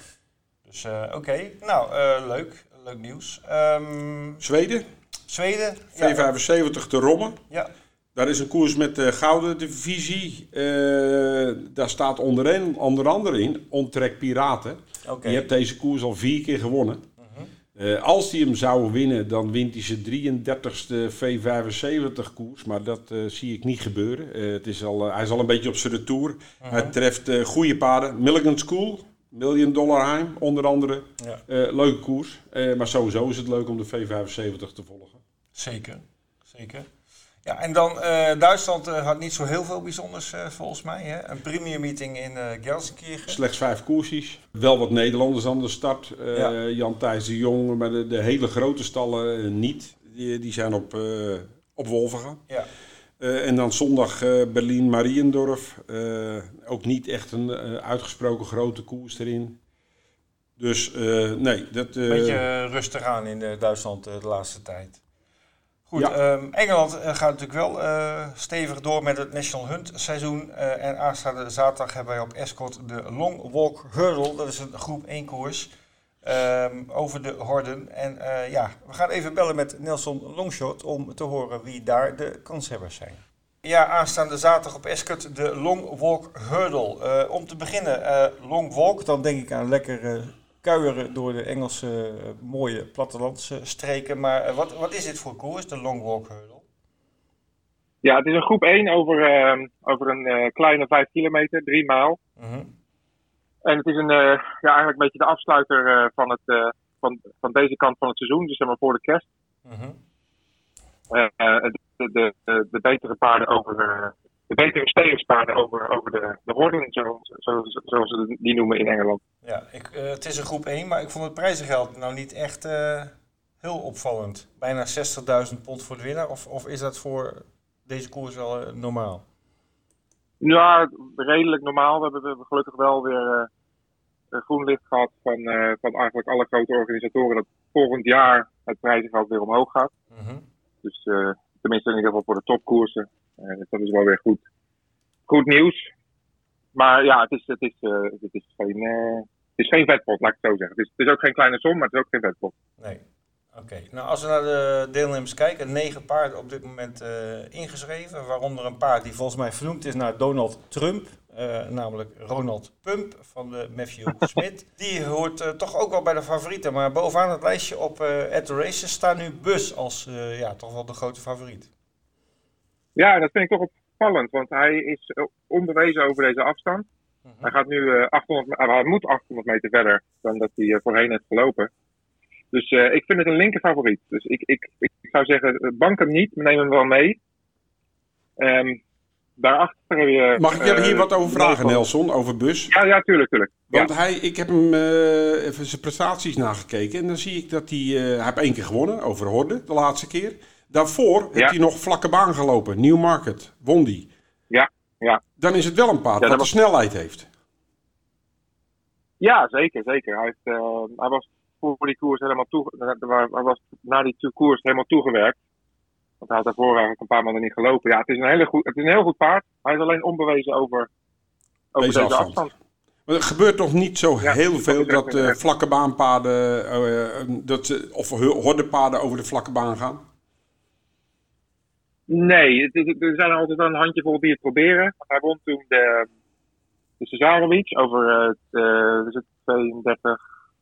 Dus oké, nou leuk, leuk nieuws. Ehm, Zweden, Zweden, ja, V75 te Rommen. ja, Daar is een koers met de gouden divisie. Daar staat onderin, onder andere in Ontrek Piraten. Die heeft deze koers al vier keer gewonnen. Mhm. Eh, als hij hem zou winnen, dan wint hij zijn 33ste V75 koers. Maar dat eh, zie ik niet gebeuren. Eh, het is al, hij is al een beetje op zijn retour. Mhm. Hij treft goede paarden. Milligan School, Million Dollar Heim, onder andere. Ja. Leuke koers. Maar sowieso is het leuk om de V75 te volgen. Zeker, zeker. Ja, en dan eh, Duitsland eh, had niet zo heel veel bijzonders eh, volgens mij. Hè? Een premium meeting in Gelsenkirchen. Slechts vijf koersjes. Wel wat Nederlanders aan de start. Ja. Jan Thijs de Jong, maar de, de hele grote stallen niet. Die, die zijn op, op. Ja. En dan zondag Berlin-Mariendorf. Ook niet echt een uitgesproken grote koers erin. Dus nee, dat... Een beetje rustig aan in Duitsland de laatste tijd. Goed, Ja. ehm, Engeland eh, gaat natuurlijk wel eh, stevig door met het National Hunt seizoen. Eh, en aanstaande zaterdag hebben wij op Escort de Long Walk Hurdle. Dat is een groep 1 koers ehm, over de Horden. En ja, we gaan even bellen met Nelson Longshot om te horen wie daar de kanshebbers zijn. Ja, aanstaande zaterdag op Escort de Long Walk Hurdle. Om te beginnen, Long Walk, dan denk ik aan lekker kuieren door de Engelse eh, mooie plattelandsstreken. Maar eh, wat, wat is dit voor koers, de Long Walk Hurdle? Ja, het is een groep 1 over, ehm, over een eh, kleine 5 kilometer, 3 mijl. Mhm. En het is een, ja, eigenlijk een beetje de afsluiter van, het, van, van deze kant van het seizoen, dus zeg maar voor de kerst. Mhm. De, de, de, de betere paarden over, de betere stegerspaarden over, over de, de horden, zo, zo, zoals ze die noemen in Engeland. Ja, ik, eh, het is een groep 1, maar ik vond het prijzengeld nou niet echt eh, heel opvallend. Bijna 60.000 pond voor de winnaar. Of, of is dat voor deze koers wel eh, normaal? Ja, redelijk normaal. We hebben, we hebben gelukkig wel weer een groen licht gehad van, van eigenlijk alle grote organisatoren dat volgend jaar het prijzengeld weer omhoog gaat. Mhm. Dus tenminste in ieder geval voor de topkoersen. Eh, dus dat is wel weer goed, goed nieuws. Maar ja, het is, het is, eh, het is, geen, eh, het is geen vetpot, laat ik het zo zeggen. Het is, het is ook geen kleine som, maar het is ook geen vetpot. Nee. Oké, nou als we naar de deelnemers kijken, negen paarden op dit moment ingeschreven. Waaronder een paard die volgens mij vernoemd is naar Donald Trump. namelijk Ronald Pump van de Matthew [laughs] Smith. Die hoort toch ook wel bij de favorieten. Maar bovenaan het lijstje op At The Races staat nu Bus als ja, toch wel de grote favoriet. Ja, dat vind ik toch opvallend, want hij is eh, onbewezen over deze afstand. Mhm. Hij gaat nu eh, 800, me- eh, hij moet 800 meter verder dan dat hij eh, voorheen heeft gelopen. Dus eh, ik vind het een linker favoriet. Dus ik, ik, ik zou zeggen, eh, bank hem niet, maar neem hem wel mee. Ehm daarachter heb je... Mag ik je eh, hier wat over vragen, Nelson. Nelson, over Bus? Ja, ja, tuurlijk, tuurlijk. Ja. Want hij, ik heb hem eh, even zijn prestaties nagekeken. En dan zie ik dat hij... eh, hij heeft één keer gewonnen, over Horde, de laatste keer. Daarvoor heeft hij nog vlakke baan gelopen. Newmarket, won die. Ja, ja. Dan is het wel een paard Ja, dat de snelheid heeft. Ja, zeker, zeker. Hij, heeft, eh, hij was voor die koers helemaal toe, hij was na die koers helemaal toegewerkt. Want hij had daarvoor eigenlijk een paar maanden niet gelopen. Ja, het is een, hele goed, het is een heel goed paard. Hij is alleen onbewezen over, over Deze deze, afstand. afstand. Maar er gebeurt toch niet zo Ja, heel veel dat eh, vlakke baanpaden, eh, dat, of hordepaden over de vlakke baan gaan? Nee, het is- er zijn altijd wel een handjevol die het proberen. Hij won toen de, de Cesarovic over eh, het, eh, is het 32,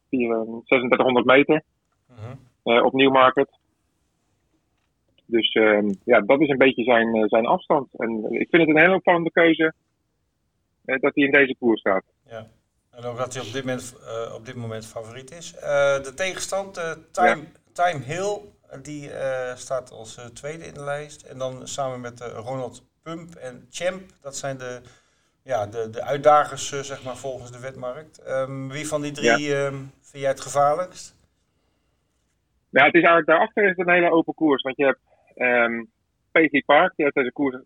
34, 3600 meter. Mhm. eh, op Newmarket. Dus ehm, ja, dat is een beetje zijn, eh, zijn afstand. En ik vind het een hele opvallende keuze eh, dat hij in deze koers staat. Ja. En ook dat hij op dit moment, eh, op dit moment favoriet is. Eh, de tegenstand, eh, Time, Time Hill, eh, die eh, staat als eh, tweede in de lijst. En dan samen met eh, Ronald Pump en Champ, dat zijn de, ja, de, de uitdagers zeg maar, volgens de wetmarkt. Ehm, wie van die drie ehm, vind jij het gevaarlijkst? Ja, het is eigenlijk daarachter is het een hele open koers. Want je hebt ehm Paisley Park, die heeft, deze koers,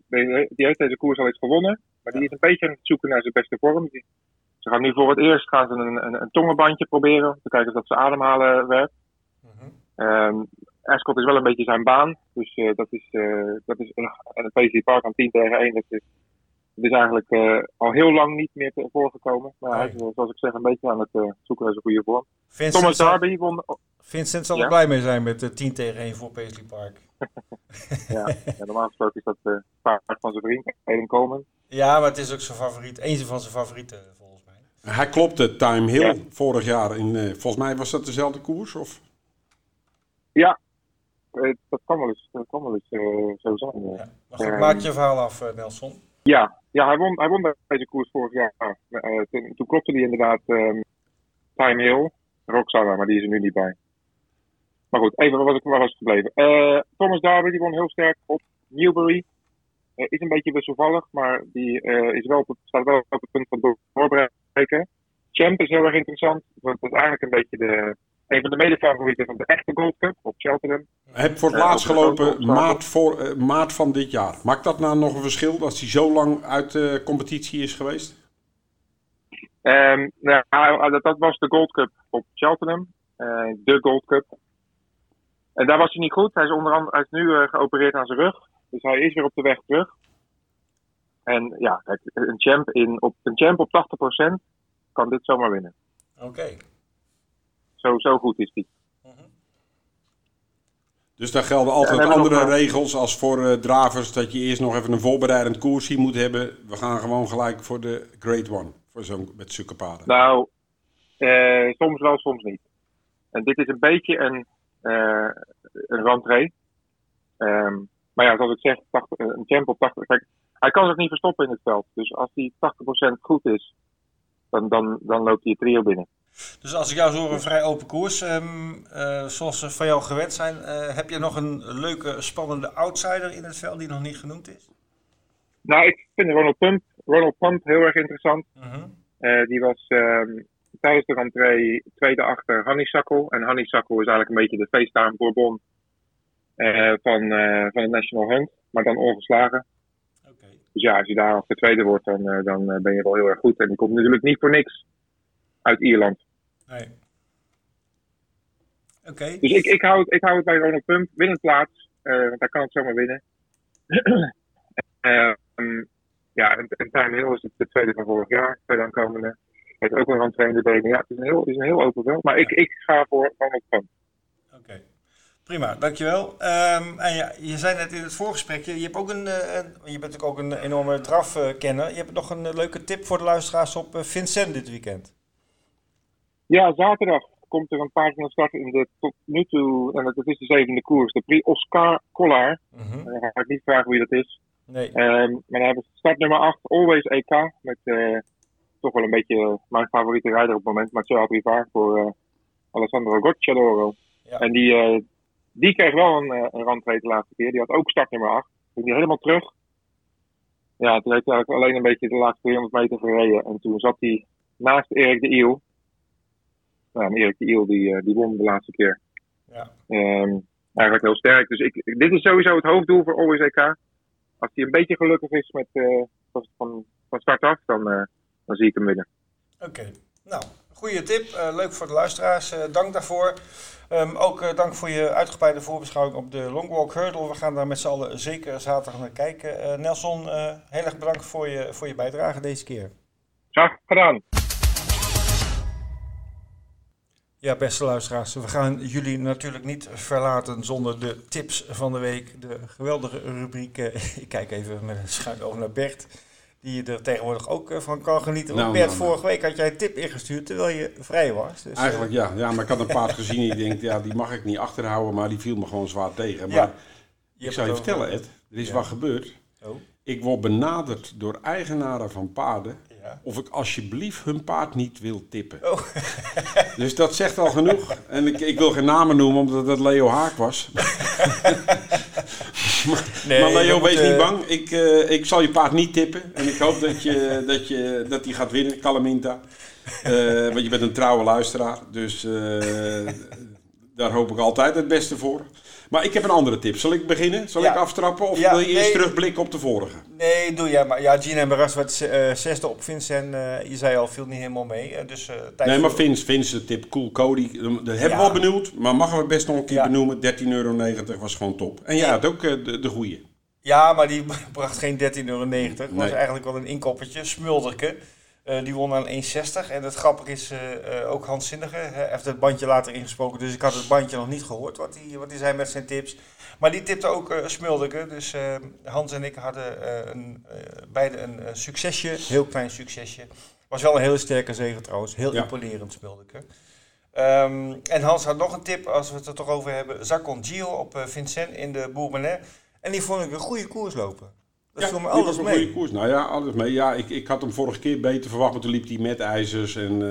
die heeft deze koers al eens gewonnen. Maar die is een beetje aan het zoeken naar zijn beste vorm. Die- Ze gaan nu voor het eerst gaan ze een, een, een tongenbandje proberen. Om te kijken of dat ze ademhalen werkt. Mhm. Ascot is wel een beetje zijn baan. Dus eh, dat is, eh dat is en het Paisley Park aan 10 tegen 1. Dat is, dat is eigenlijk eh, al heel lang niet meer te- voorgekomen. Maar hij is, zoals ik zeg, een beetje aan het eh, zoeken naar zijn goede vorm. Vincent, Thomas zal, Darby won. Vincent zal Ja? er blij mee zijn met de 10 tegen 1 voor Paisley Park. [laughs] Ja, ja, normaal gesproken is dat paard van zijn vriend, Coleman. Ja, maar het is ook zijn favoriet, een van zijn favorieten volgens mij. Hij klopte Time Hill Ja. vorig jaar. In, eh, volgens mij was dat dezelfde koers? Of? Ja, dat kan wel eens, dat kan wel eens eh, zo zijn. eh. Ja. Maar goed, maak je verhaal af, eh, Nelson. Ja, ja hij, won, hij won bij deze koers vorig jaar. Eh, toen, toen klopte hij inderdaad ehm, Time Hill, Roxana, maar die is er nu niet bij. Maar goed, even waar was ik, waar was ik gebleven? Eh, Thomas Darby, die won heel sterk op Newbury. Eh, is een beetje wisselvallig, maar die eh, is wel op het, staat wel op het punt van door- doorbreken. Champ is heel erg interessant, want dat is eigenlijk een beetje de, een van de medefavorieten van de echte Gold Cup op Cheltenham. Heb voor het Ja, laatst gelopen maart, voor, eh, maart van dit jaar. Maakt dat nou nog een verschil dat hij zo lang uit de competitie is geweest? Ehm, nou, ja, dat, dat was de Gold Cup op Cheltenham. eh, de Gold Cup. En daar was hij niet goed. Hij is, onder andere, hij is nu eh, geopereerd aan zijn rug. Dus hij is weer op de weg terug. En ja, kijk, een champ, in, op, een champ op 80% kan dit zomaar winnen. Oké. Zo, zo goed is hij. Dus daar gelden altijd Ja, andere eh, regels als voor eh, dravers. Dat je eerst nog even een voorbereidend koersje moet hebben. We gaan gewoon gelijk voor de Great One. Voor zo'n met zulke paarden. Nou, eh, soms wel, soms niet. En dit is een beetje een, een rentree. Ehm, maar ja, zoals ik zeg, 80, eh, een champ op 80. Kijk, hij kan zich niet verstoppen in het veld. Dus als hij 80% goed is, dan, dan, dan loopt hij het trio binnen. Dus als ik jou zo een vrij open koers, ehm, eh, zoals ze van jou gewend zijn, eh, heb je nog een leuke, spannende outsider in het veld die nog niet genoemd is? Nou, ik vind Ronald Pump, Ronald Pump heel erg interessant. Mhm. Eh, die was ehm, tijdens de rentree tweede achter Hanni Sakkel. En Hanni Sakkel is eigenlijk een beetje de FaceTime Bourbon van, van het National Hunt. Maar dan ongeslagen. Dus ja, als je daar de tweede wordt, dan, dan ben je wel heel erg goed. En die komt natuurlijk niet voor niks uit Ierland. Nee. Oké. Dus ik, ik, hou, het, ik hou het bij Ronald Pump. Winnend plaats, eh, want hij kan het zomaar winnen. [clears throat] Ehm, ja, en, en Time Hill is het de tweede van vorig jaar. Tweede aankomende. Heeft ook een in de benen. Ja, het is een heel, het is een heel open veld. Maar ik, ik ga voor Ronald Pump. Oké. Prima, dankjewel. Ehm en ja, je zei net in het voorgesprekje, je, hebt ook een, eh, een- je bent natuurlijk ook een enorme drafkenner. je hebt nog een eh, leuke tip voor de luisteraars op Vincent dit weekend. Ja, zaterdag komt er een paard van de start in de tot nu toe, en dat is de zevende koers, de Prix Oscar Collard. Mhm. Dan ga ik niet vragen wie dat is. Nee. Ehm, maar dan hebben we start nummer 8, Always EK. Met eh, toch wel een beetje mijn favoriete rijder op het moment, Mathieu Abrivar voor eh, Alessandro Gocciadoro. Ja. En die, eh, die kreeg wel een, eh, een de laatste keer. Die had ook start nummer 8. Toen die helemaal terug. Ja, toen heeft hij eigenlijk alleen een beetje de laatste 300 meter gereden. En toen zat hij naast Erik de Iel. Nou, Erik de Iel die, eh, die won de laatste keer. Ja. Ehm, eigenlijk heel sterk. Dus ik, dit is sowieso het hoofddoel voor Always EK. Als hij een beetje gelukkig is met, eh, van, van, start af, dan, eh, dan zie ik hem winnen. Oké, nou, goede tip. Leuk voor de luisteraars. Dank daarvoor. Ehm, ook dank voor je uitgebreide voorbeschouwing op de Longwalk Hurdle. We gaan daar met z'n allen zeker zaterdag naar kijken. Nelson, heel erg bedankt voor je, voor je bijdrage deze keer. Graag gedaan. Ja, beste luisteraars, we gaan jullie natuurlijk niet verlaten zonder de tips van de week. De geweldige rubriek. eh, [laughs] ik kijk even met een schuin oog naar Bert, die er tegenwoordig ook eh, van kan genieten. Nou, Bert, nou, nou. vorige week had jij een tip ingestuurd terwijl je vrij was. Dus, eh, Eigenlijk ja. ja, maar ik had een paard [laughs] gezien en ik denk, ja, die mag ik niet achterhouden, maar die viel me gewoon zwaar tegen. Maar Ja, ik zou je vertellen, Ed, er is Ja. wat gebeurd. Oh, Ik word benaderd door eigenaren van paarden ja. of ik alsjeblieft hun paard niet wil tippen. Oh. [laughs] Dus dat zegt al genoeg. En ik, ik wil geen namen noemen omdat het Leo Haak was. [laughs] Nee, maar Leo, wees niet bang. Ik, eh, ik zal je paard niet tippen. En ik hoop dat je, [laughs] dat je, dat hij gaat winnen, Calaminta. Eh, want je bent een trouwe luisteraar. Dus eh, daar hoop ik altijd het beste voor. Maar ik heb een andere tip. Zal ik beginnen? Zal Ja. ik aftrappen? Of Ja, wil je eerst terugblikken op de vorige? Nee, doe jij maar. Ja, Gina en Barras werd eh, zesde op Vincent. eh, je zei al, viel niet helemaal mee. dus, eh, Nee, maar Vince, Vince de tip Cool Cody. Dat hebben we al benoemd. Maar mogen we best nog een keer benoemen. 13,90 euro was gewoon top. En Ja. had ook de, de goeie. Ja, maar die [laughs] bracht geen 13,90 euro. Het was Nee. eigenlijk wel een inkoppertje. Smulderke. Eh, die won aan 1,60. En het grappige is eh, eh, ook Hans Zinnige. Hij heeft het bandje later ingesproken. Dus ik had het bandje nog niet gehoord wat hij wat hij zei met zijn tips. Maar die tipte ook Smulderke. Dus Hans en ik hadden een, beide een, succesje. Heel klein succesje. Was wel een hele sterke zegen trouwens. Heel Ja. imponerend Smulderke. Ehm, en Hans had nog een tip, als we het er toch over hebben. Zacon Gio op Vincent in de Bourbonnais. En die vond ik een goede koers lopen. Dat me liep alles een goede mee. koers. Nou ja, alles mee. Ja, ik, ik had hem vorige keer beter verwacht, maar toen liep hij met ijzers. En,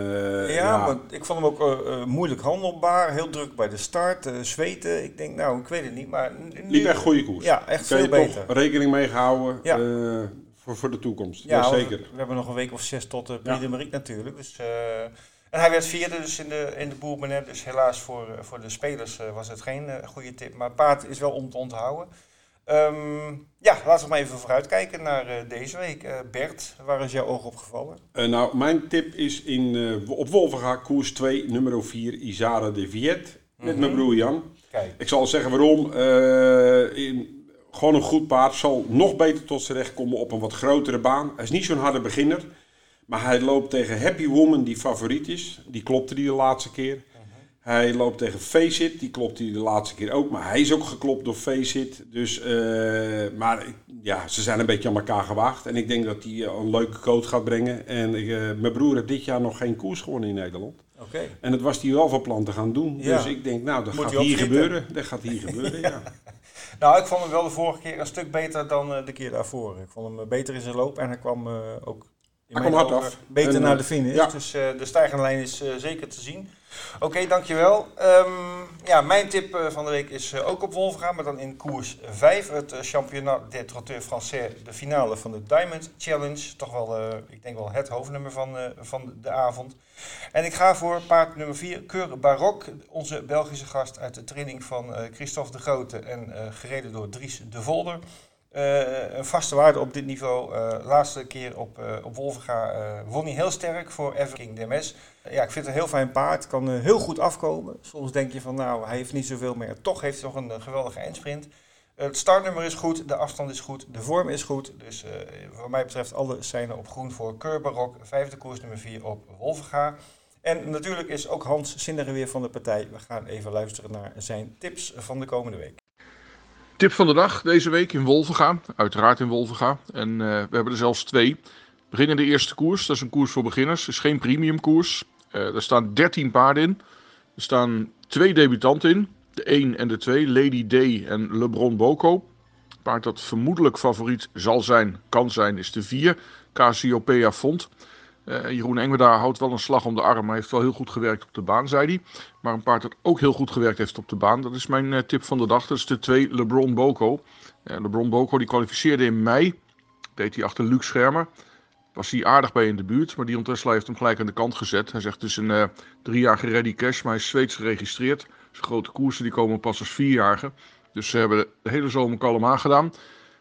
eh, Ja, maar ik vond hem ook eh, eh, moeilijk handelbaar. Heel druk bij de start. zweten. Ik denk, nou, ik weet het niet. Maar nu- liep echt goede koers. Ja, echt je veel beter. toch rekening mee gehouden Ja. eh, voor, voor de toekomst. Ja, Ja, want zeker. We hebben nog een week of zes tot de Ja. Prix natuurlijk. Dus, en hij werd vierde dus in de, in de. Dus helaas voor, voor de spelers was het geen goede tip. Maar paard is wel om te onthouden. Ehm, ja, laten we maar even vooruitkijken naar eh, deze week. Eh, Bert, waar is jouw oog op gevallen? Eh, nou, mijn tip is in, op Wolvenga, koers 2, nummer 4, Isara de Viet. Met Mhm. mijn broer Jan. Kijk, Ik zal zeggen waarom. In, gewoon een goed paard zal nog beter tot zijn recht komen op een wat grotere baan. Hij is niet zo'n harde beginner. Maar hij loopt tegen Happy Woman, die favoriet is. Die klopte die de laatste keer. Hij loopt tegen Faceit, die klopt hij de laatste keer ook. Maar hij is ook geklopt door Faceit. Dus, eh, maar ja, ze zijn een beetje aan elkaar gewaagd. En ik denk dat hij eh, een leuke coach gaat brengen. En eh, mijn broer heeft dit jaar nog geen koers gewonnen in Nederland. oké. En dat was hij wel van plan te gaan doen. Ja. Dus ik denk, nou, dat Moet gaat hier gebeuren. Dat gaat hier gebeuren, ja. [laughs] Nou, ik vond hem wel de vorige keer een stuk beter dan de keer daarvoor. Ik vond hem beter in zijn loop en hij kwam ook in Hij mijn kwam hard af. beter En, naar de finish. ja. Dus de stijgende lijn is zeker te zien. Oké, dankjewel. Ehm, ja, mijn tip eh, van de week is eh, ook op Wolfga, maar dan in koers 5. Het uh, Championnat des Trotteurs Français, de finale van de Diamond Challenge. Toch wel, eh, ik denk wel het hoofdnummer van, eh, van de avond. En ik ga voor paard nummer 4, Keur Barok. Onze Belgische gast uit de training van eh, Christophe de Grote en eh, gereden door Dries de Volder. Eh, een vaste waarde op dit niveau. Eh, laatste keer op, eh op Wolvenga won hij heel sterk voor Everking DMS. ja, ik vind het een heel fijn paard. Kan heel goed afkomen. Soms denk je van nou, hij heeft niet zoveel meer. Toch heeft hij nog een geweldige eindsprint. het startnummer is goed, de afstand is goed, de vorm is goed. Dus wat mij betreft alle seinen op groen voor Keurbarok. Vijfde koers nummer 4 op Wolvenga. En natuurlijk is ook Hans Zinneren weer van de partij. We gaan even luisteren naar zijn tips van de komende week. Tip van de dag deze week in Wolvenga. Uiteraard in Wolvenga. En uh, we hebben er zelfs twee. We beginnen de eerste koers. Dat is een koers voor beginners. Het is geen premium koers. Er staan 13 paarden in. Er staan twee debutanten in. De 1 en de 2. Lady Day en LeBron Boko. Paard dat vermoedelijk favoriet zal zijn, kan zijn, is de 4. Cassiopeia Font. Uh, Jeroen Engwerdaar houdt wel een slag om de arm, maar heeft wel heel goed gewerkt op de baan, zei hij. Maar een paard dat ook heel goed gewerkt heeft op de baan, dat is mijn uh, tip van de dag. Dat is de 2 LeBron Boko. Uh, LeBron Boko die kwalificeerde in mei, deed hij achter Luc Schermer. Was hij aardig bij in de buurt, maar Dion Tesla heeft hem gelijk aan de kant gezet. Hij zegt het is een driejarige ready cash, maar hij is Zweeds geregistreerd. Zijn grote koersen die komen pas als vierjarige. Dus ze hebben de hele zomer kalm aangedaan.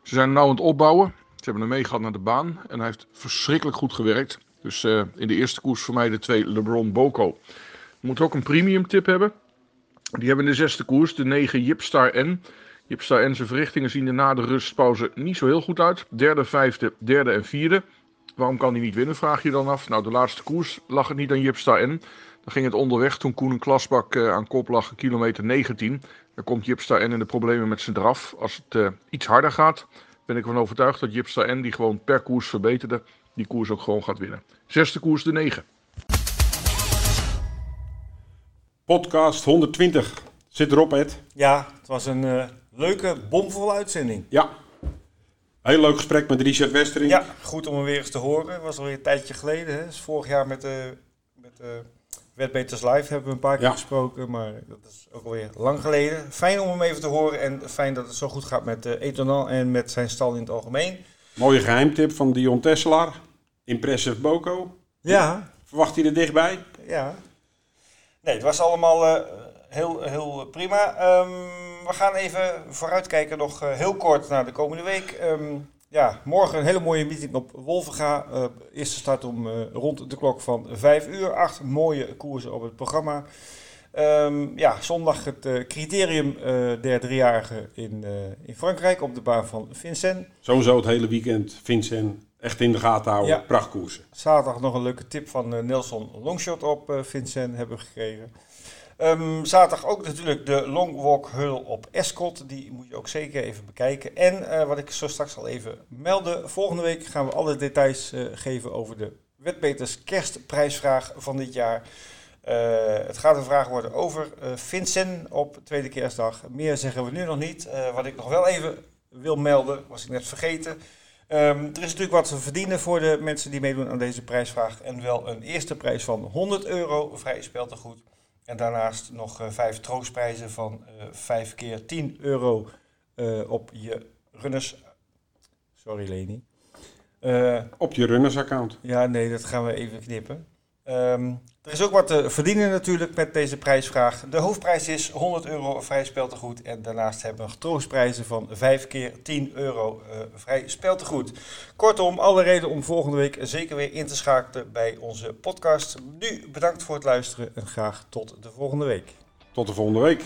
Ze zijn nu aan het opbouwen. Ze hebben hem meegehad naar de baan en hij heeft verschrikkelijk goed gewerkt. Dus uh, in de eerste koers voor mij de twee LeBron Boko. We moeten ook een premium tip hebben. Die hebben in de zesde koers de 9 Jipstar N. Jipstar N zijn verrichtingen zien er na de rustpauze niet zo heel goed uit. Derde, vijfde, derde en vierde. Waarom kan hij niet winnen, vraag je dan af. Nou, de laatste koers lag het niet aan Jipstar N. Dan ging het onderweg toen Koen Klasbak uh, aan kop lag, kilometer 19. Dan komt Jipstar N in de problemen met zijn draf. Als het uh, iets harder gaat, ben ik ervan overtuigd dat Jipstar N, die gewoon per koers verbeterde, die koers ook gewoon gaat winnen. Zesde koers de 9. Podcast 120. Zit erop, Ed. Ja, het was een uh, leuke, bomvolle uitzending. Ja. Heel leuk gesprek met Richard Westering. Ja, goed om hem weer eens te horen. Het was alweer een tijdje geleden. Hè? Dus vorig jaar met de met, uh, Wetbeters Live hebben we een paar keer ja. gesproken. Maar dat is ook alweer lang geleden. Fijn om hem even te horen. En fijn dat het zo goed gaat met uh, Etonal en met zijn stal in het algemeen. Mooie geheimtip van Dion Tesselaar. Impressive Boko. Ja. Verwacht hij er dichtbij? Ja. Nee, het was allemaal uh, heel, heel prima. Um, we gaan even vooruitkijken nog uh, heel kort naar de komende week. Um, ja, morgen een hele mooie meeting op Wolvenga. Uh, eerste start om rond de klok van 5 uur. Acht mooie koersen op het programma. Um, ja, zondag het criterium der driejarige in, in Frankrijk op de baan van Vincent. Sowieso het hele weekend Vincent echt in de gaten houden. Ja. Prachtkoersen. Zaterdag nog een leuke tip van uh, Nelson Longshot op uh, Vincent hebben we gekregen. Um, zaterdag ook natuurlijk de Long Walk Hull op Escot. Die moet je ook zeker even bekijken. En uh, wat ik zo straks al even meldde. Volgende week gaan we alle details geven over de Wetbeters kerstprijsvraag van dit jaar. het gaat een vraag worden over Vincent op tweede kerstdag. Meer zeggen we nu nog niet. wat ik nog wel even wil melden, was ik net vergeten. Ehm, er is natuurlijk wat te verdienen voor de mensen die meedoen aan deze prijsvraag. En wel een eerste prijs van 100 euro vrij speltegoed. En daarnaast nog uh, vijf troostprijzen van uh, 5 keer 10 euro uh, op je runners. Sorry Leni. Uh, op je runnersaccount. Ja, nee, dat gaan we even knippen. Um, er is ook wat te verdienen natuurlijk met deze prijsvraag. De hoofdprijs is 100 euro vrij speltegoed. En daarnaast hebben we troostprijzen van 5 keer 10 euro uh, vrij speltegoed. Kortom, alle reden om volgende week zeker weer in te schakelen bij onze podcast. Nu bedankt voor het luisteren en graag tot de volgende week. Tot de volgende week.